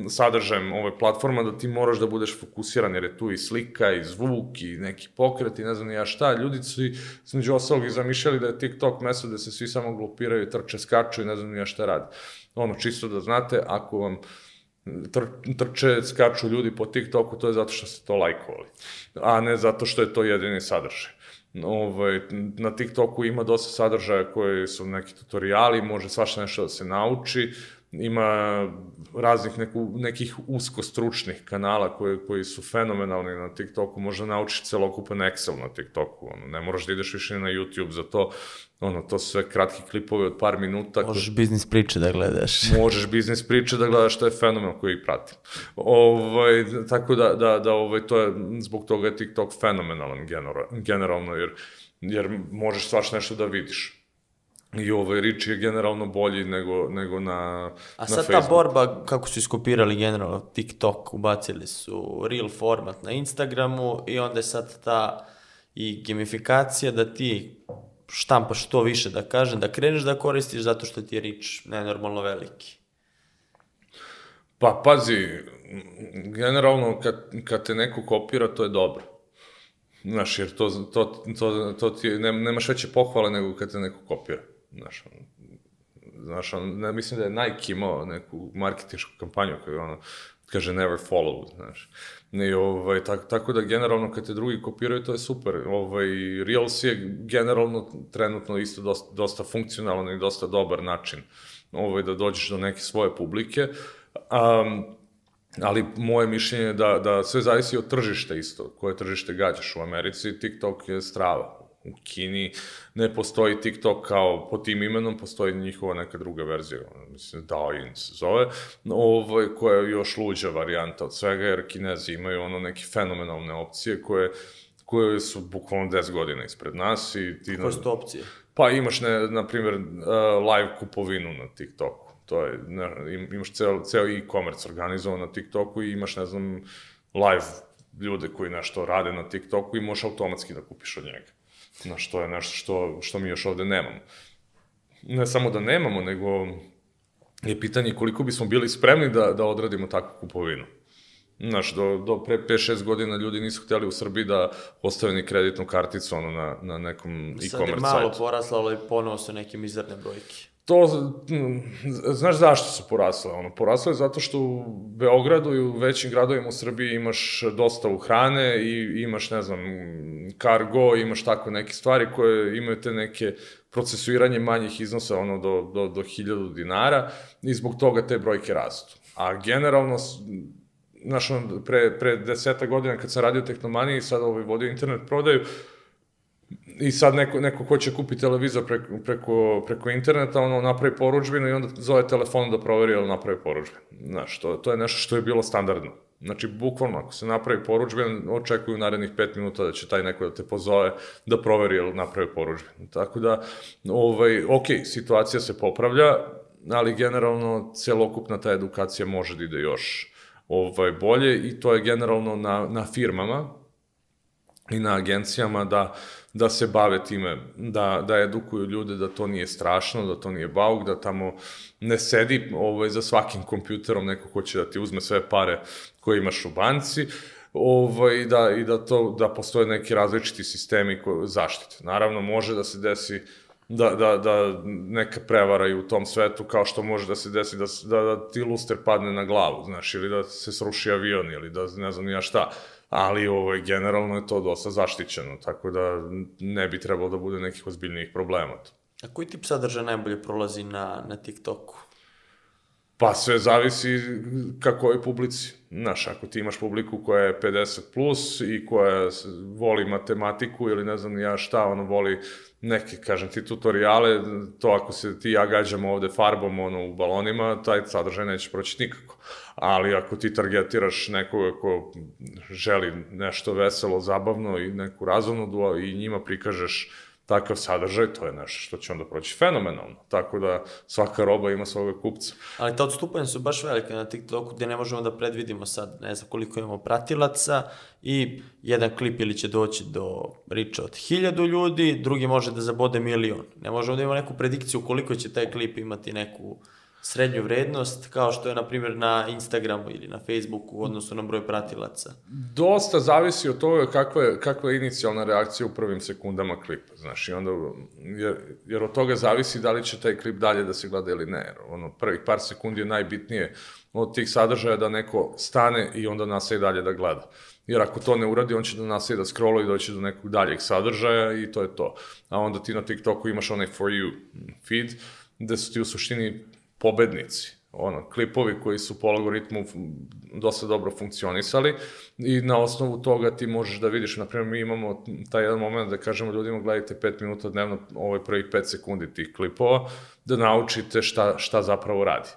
sadržajem ove platforma da ti moraš da budeš fokusiran jer je tu i slika i zvuk i neki pokret i ne znam ja šta. Ljudi su i između ostalog i zamišljali da je TikTok mesto gde se svi samo glupiraju, trče, skaču i ne znam ja šta rade. Ono, čisto da znate, ako vam tr trče, skaču ljudi po TikToku, to je zato što ste to lajkovali, a ne zato što je to jedini sadržaj. Ovaj, na TikToku ima dosta sadržaja koji su neki tutoriali, može svašta nešto da se nauči, ima raznih neku, nekih usko stručnih kanala koji, koji su fenomenalni na TikToku, možda naučiš celokupan Excel na TikToku, ono, ne moraš da ideš više na YouTube za to, ono, to su sve kratki klipovi od par minuta. Možeš biznis priče da gledaš. Možeš biznis priče da gledaš, to je fenomen koji ih pratim. Ovaj, tako da, da, da ovaj, to je, zbog toga je TikTok fenomenalan genera, generalno, jer, jer možeš svaš nešto da vidiš. I ovaj Rich je generalno bolji nego, nego na, A na sad ta borba, kako su iskopirali generalno TikTok, ubacili su real format na Instagramu i onda je sad ta i gamifikacija da ti štampaš što više da kažem, da kreneš da koristiš zato što ti je reach nenormalno veliki. Pa pazi, generalno kad, kad te neko kopira, to je dobro. Znaš, jer to, to, to, to ti, ne, nemaš veće pohvale nego kad te neko kopira. Znaš, on, znaš, on, ne, mislim da je Nike imao neku marketinšku kampanju koja ono, kaže never follow, znaš. I, ovaj, tako, tako da generalno kad te drugi kopiraju, to je super. Ovaj, Reels je generalno trenutno isto dosta, dosta funkcionalan i dosta dobar način ovaj, da dođeš do neke svoje publike. Um, ali moje mišljenje je da, da sve zavisi od tržišta isto, koje tržište gađaš. U Americi TikTok je strava, u Kini ne postoji TikTok kao po tim imenom, postoji njihova neka druga verzija, mislim Douyin se zove, ovaj, koja je još luđa varijanta od svega, jer Kinezi imaju ono neke fenomenalne opcije koje koje su bukvalno 10 godina ispred nas i ti... Koje su to opcije? Pa imaš, ne, na primjer, uh, live kupovinu na TikToku. To je, ne, imaš ceo, ceo e-commerce organizovan na TikToku i imaš, ne znam, live ljude koji nešto rade na TikToku i možeš automatski da kupiš od njega. Znaš, to je nešto što, što mi još ovde nemamo. Ne samo da nemamo, nego je pitanje koliko bismo bili spremni da, da odradimo takvu kupovinu. Znaš, do, do pre 5-6 godina ljudi nisu htjeli u Srbiji da ostave ni kreditnu karticu ono, na, na nekom e-commerce sajtu. Sad je malo poraslo, ali ponovo su neke mizerne brojke. To, znaš zašto su porasle? Ono, porasle je zato što u Beogradu i u većim gradovima u Srbiji imaš dostavu hrane i imaš, ne znam, cargo, imaš tako neke stvari koje imaju te neke procesuiranje manjih iznosa, ono, do, do, do 1000 dinara i zbog toga te brojke rastu. A generalno, znaš, pre, pre deseta godina kad sam radio Tehnomaniji i sad ovaj, vodio internet prodaju, i sad neko, neko hoće kupiti televizor preko, preko, preko interneta, ono napravi poručbinu i onda zove telefon da proveri ili napravi poručbinu. Znaš, to, to je nešto što je bilo standardno. Znači, bukvalno, ako se napravi poručbin, očekuju narednih pet minuta da će taj neko da te pozove da proveri ili napravi poručbin. Tako da, ovaj, ok, situacija se popravlja, ali generalno celokupna ta edukacija može da ide još ovaj, bolje i to je generalno na, na firmama i na agencijama da da se bave time, da, da edukuju ljude da to nije strašno, da to nije bauk, da tamo ne sedi ovaj, za svakim kompjuterom neko hoće da ti uzme sve pare koje imaš u banci, ovaj, da, i da, to, da postoje neki različiti sistemi koje, zaštite. Naravno, može da se desi da, da, da neka prevara i u tom svetu, kao što može da se desi da, da, da ti luster padne na glavu, znaš, ili da se sruši avion, ili da ne znam ja šta ali ovaj, generalno je to dosta zaštićeno, tako da ne bi trebalo da bude nekih ozbiljnijih problema. A koji tip sadržaja najbolje prolazi na, na TikToku? Pa sve zavisi kako je publici. Znaš, ako ti imaš publiku koja je 50 plus i koja voli matematiku ili ne znam ja šta, ono voli neke, kažem ti, tutoriale, to ako se ti ja gađamo ovde farbom ono, u balonima, taj sadržaj neće proći nikako. Ali ako ti targetiraš nekoga ko želi nešto veselo, zabavno i neku razumnu i njima prikažeš takav sadržaj, to je nešto što će onda proći fenomenalno. Tako da svaka roba ima svoga kupca. Ali ta odstupanja su baš velike na TikToku gde ne možemo da predvidimo sad, ne znam koliko imamo pratilaca i jedan klip ili će doći do riča od hiljadu ljudi, drugi može da zabode milion. Ne možemo da imamo neku predikciju koliko će taj klip imati neku srednju vrednost, kao što je, na primjer, na Instagramu ili na Facebooku u odnosu na broj pratilaca? Dosta zavisi od toga kakva je, kakva je inicijalna reakcija u prvim sekundama klipa, znaš, i onda, jer, jer od toga zavisi da li će taj klip dalje da se gleda ili ne, jer ono, prvih par sekundi je najbitnije od tih sadržaja da neko stane i onda nastaje dalje da gleda. Jer ako to ne uradi, on će da nastaje da scrolla i doći do nekog daljeg sadržaja i to je to. A onda ti na TikToku imaš onaj for you feed, gde su ti u suštini pobednici ono, klipovi koji su po algoritmu dosta dobro funkcionisali i na osnovu toga ti možeš da vidiš, na primjer mi imamo taj jedan moment da kažemo ljudima gledajte 5 minuta dnevno, ovaj prvih 5 sekundi tih klipova, da naučite šta, šta zapravo radi.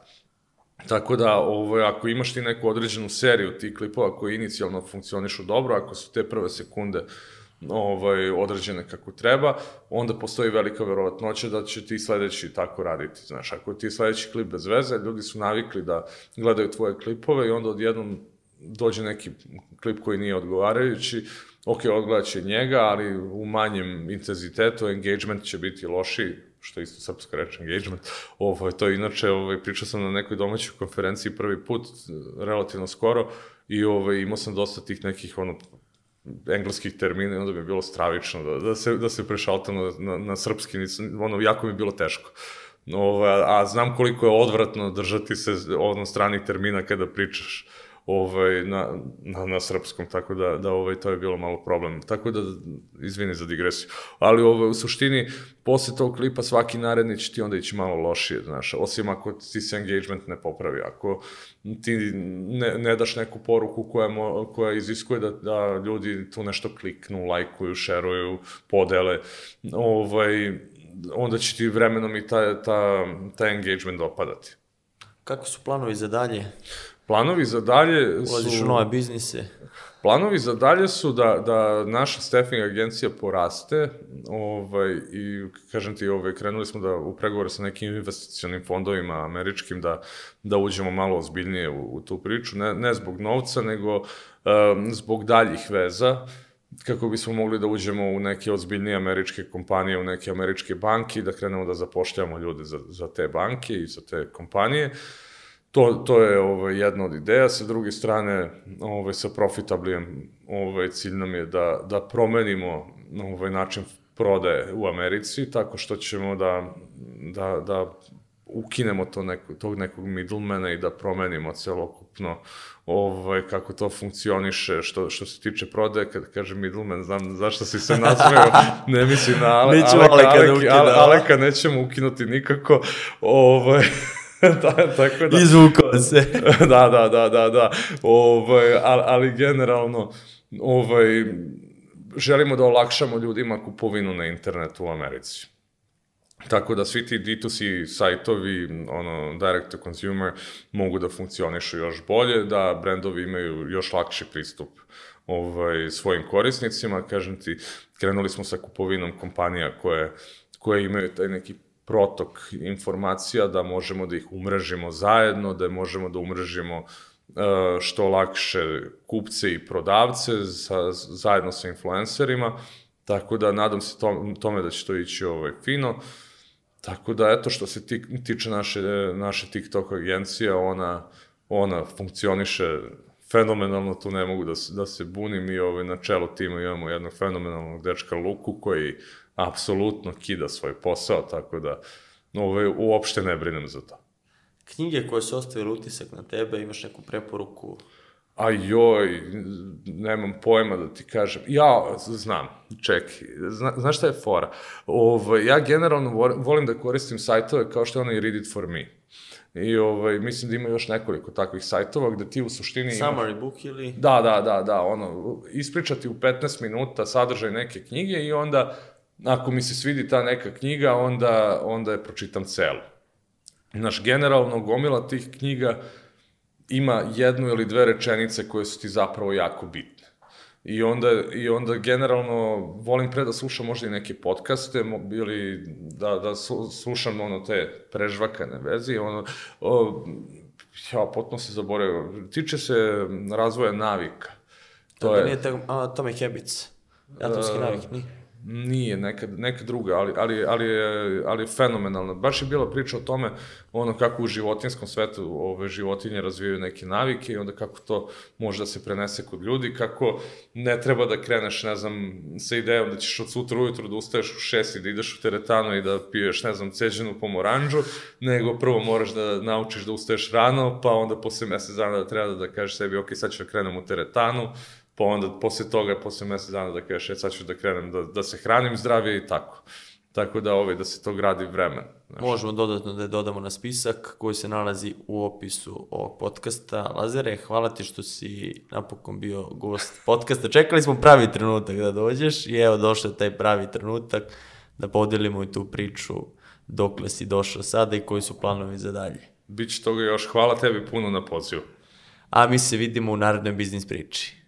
Tako da, ovaj, ako imaš ti neku određenu seriju tih klipova koji inicijalno funkcionišu dobro, ako su te prve sekunde uh, ovaj, određene kako treba, onda postoji velika verovatnoća da će ti sledeći tako raditi. Znaš, ako ti sledeći klip bez veze, ljudi su navikli da gledaju tvoje klipove i onda odjednom dođe neki klip koji nije odgovarajući, ok, odgledat će njega, ali u manjem intenzitetu engagement će biti lošiji, što je isto srpska reč engagement. Ovo, to je inače, ovaj, pričao sam na nekoj domaćoj konferenciji prvi put, relativno skoro, i ovaj, imao sam dosta tih nekih ono, engleskih termina i onda bi bilo stravično da, da se, da se prešaltam na, na, na srpski, ono, jako mi je bilo teško. Ovo, a, znam koliko je odvratno držati se ono stranih termina kada pričaš ovaj, na, na, na srpskom, tako da, da ovaj, to je bilo malo problem. Tako da, izvini za digresiju. Ali ovaj, u suštini, posle tog klipa svaki naredni će ti onda ići malo lošije, znaš, osim ako ti se engagement ne popravi, ako ti ne, ne daš neku poruku koja, mo, koja iziskuje da, da ljudi tu nešto kliknu, lajkuju, šeruju, podele, ovaj, onda će ti vremenom i ta, ta, taj engagement opadati. Kako su planovi za dalje? Planovi za dalje su... Ulaziš u nove biznise? Planovi za dalje su da, da naša staffing agencija poraste ovaj, i kažem ti, ovaj, krenuli smo da u pregovore sa nekim investicionim fondovima američkim da, da uđemo malo ozbiljnije u, u tu priču, ne, ne zbog novca, nego um, zbog daljih veza kako bismo mogli da uđemo u neke ozbiljnije američke kompanije, u neke američke banke i da krenemo da zapošljavamo ljude za, za te banke i za te kompanije. Uh, To, to je ovaj, jedna od ideja. Sa druge strane, ovaj, sa profitablijem ovaj, cilj nam je da, da promenimo ovaj, način prodaje u Americi, tako što ćemo da, da, da ukinemo to neko, tog nekog middlemana i da promenimo celokupno ovaj, kako to funkcioniše što, što se tiče prodaje, kad kaže middleman, znam zašto si se nasmeo, ne misli na Ale, Aleka, Aleka da Aleki, ukida, Ale, a? Aleka nećemo ukinuti nikako, ovaj, da, tako da... Izvukao se. da, da, da, da, da. Ovaj, ali, ali generalno, ovaj, želimo da olakšamo ljudima kupovinu na internetu u Americi. Tako da svi ti D2C sajtovi, ono, direct to consumer, mogu da funkcionišu još bolje, da brendovi imaju još lakši pristup ovaj, svojim korisnicima. Kažem ti, krenuli smo sa kupovinom kompanija koje, koje imaju taj neki protok informacija, da možemo da ih umrežimo zajedno, da možemo da umrežimo e, što lakše kupce i prodavce sa, zajedno sa influencerima, tako da nadam se tom, tome da će to ići ovaj, fino. Tako da, eto, što se ti, tiče naše, naše TikTok agencija, ona, ona funkcioniše fenomenalno, tu ne mogu da, se- da se bunim i ovaj, na čelu tima imamo jednog fenomenalnog dečka Luku koji apsolutno kida svoj posao, tako da ovaj, uopšte ne brinem za to. Knjige koje su ostavile utisak na tebe, imaš neku preporuku? A joj, nemam pojma da ti kažem. Ja znam, čekaj, zna, znaš šta je fora? Ovaj, ja generalno vo- volim da koristim sajtove kao što je onaj Read It For Me. I ovaj, mislim da ima još nekoliko takvih sajtova gde ti u suštini... imaš- Summary book ili... Da, da, da, da, ono, ispričati u 15 minuta sadržaj neke knjige i onda, ako mi se svidi ta neka knjiga, onda, onda je pročitam celu. Znaš, generalno, gomila tih knjiga ima jednu ili dve rečenice koje su ti zapravo jako bitne. I onda, I onda generalno volim pre da slušam možda i neke podcaste ili da, da slušam ono te prežvakane verzije, ono, o, ja potpuno se zaboravio, tiče se razvoja navika. To To da je, nije tako, a, Atomic Habits. Atomski E, navik, nije. Nije, neka, neka druga, ali, ali, ali, je, ali je fenomenalna. Baš je bila priča o tome ono kako u životinskom svetu ove životinje razvijaju neke navike i onda kako to može da se prenese kod ljudi, kako ne treba da kreneš, ne znam, sa idejom da ćeš od sutra ujutru da ustaješ u šest i da ideš u teretanu i da piješ, ne znam, ceđenu pomoranđu, nego prvo moraš da naučiš da ustaješ rano, pa onda posle mesec dana da treba da, kažeš sebi, ok, sad ću da krenem u teretanu, pa onda posle toga, posle mesec dana da kažeš, e, sad ću da krenem da, da se hranim zdravije i tako. Tako da, ovaj, da se to gradi vremen. Znaš. Možemo dodatno da je dodamo na spisak koji se nalazi u opisu ovog podcasta. Lazare, hvala ti što si napokon bio gost podcasta. Čekali smo pravi trenutak da dođeš i evo došao je taj pravi trenutak da podelimo i tu priču dokle si došao sada i koji su planovi za dalje. Biće toga još. Hvala tebi puno na pozivu. A mi se vidimo u narednoj biznis priči.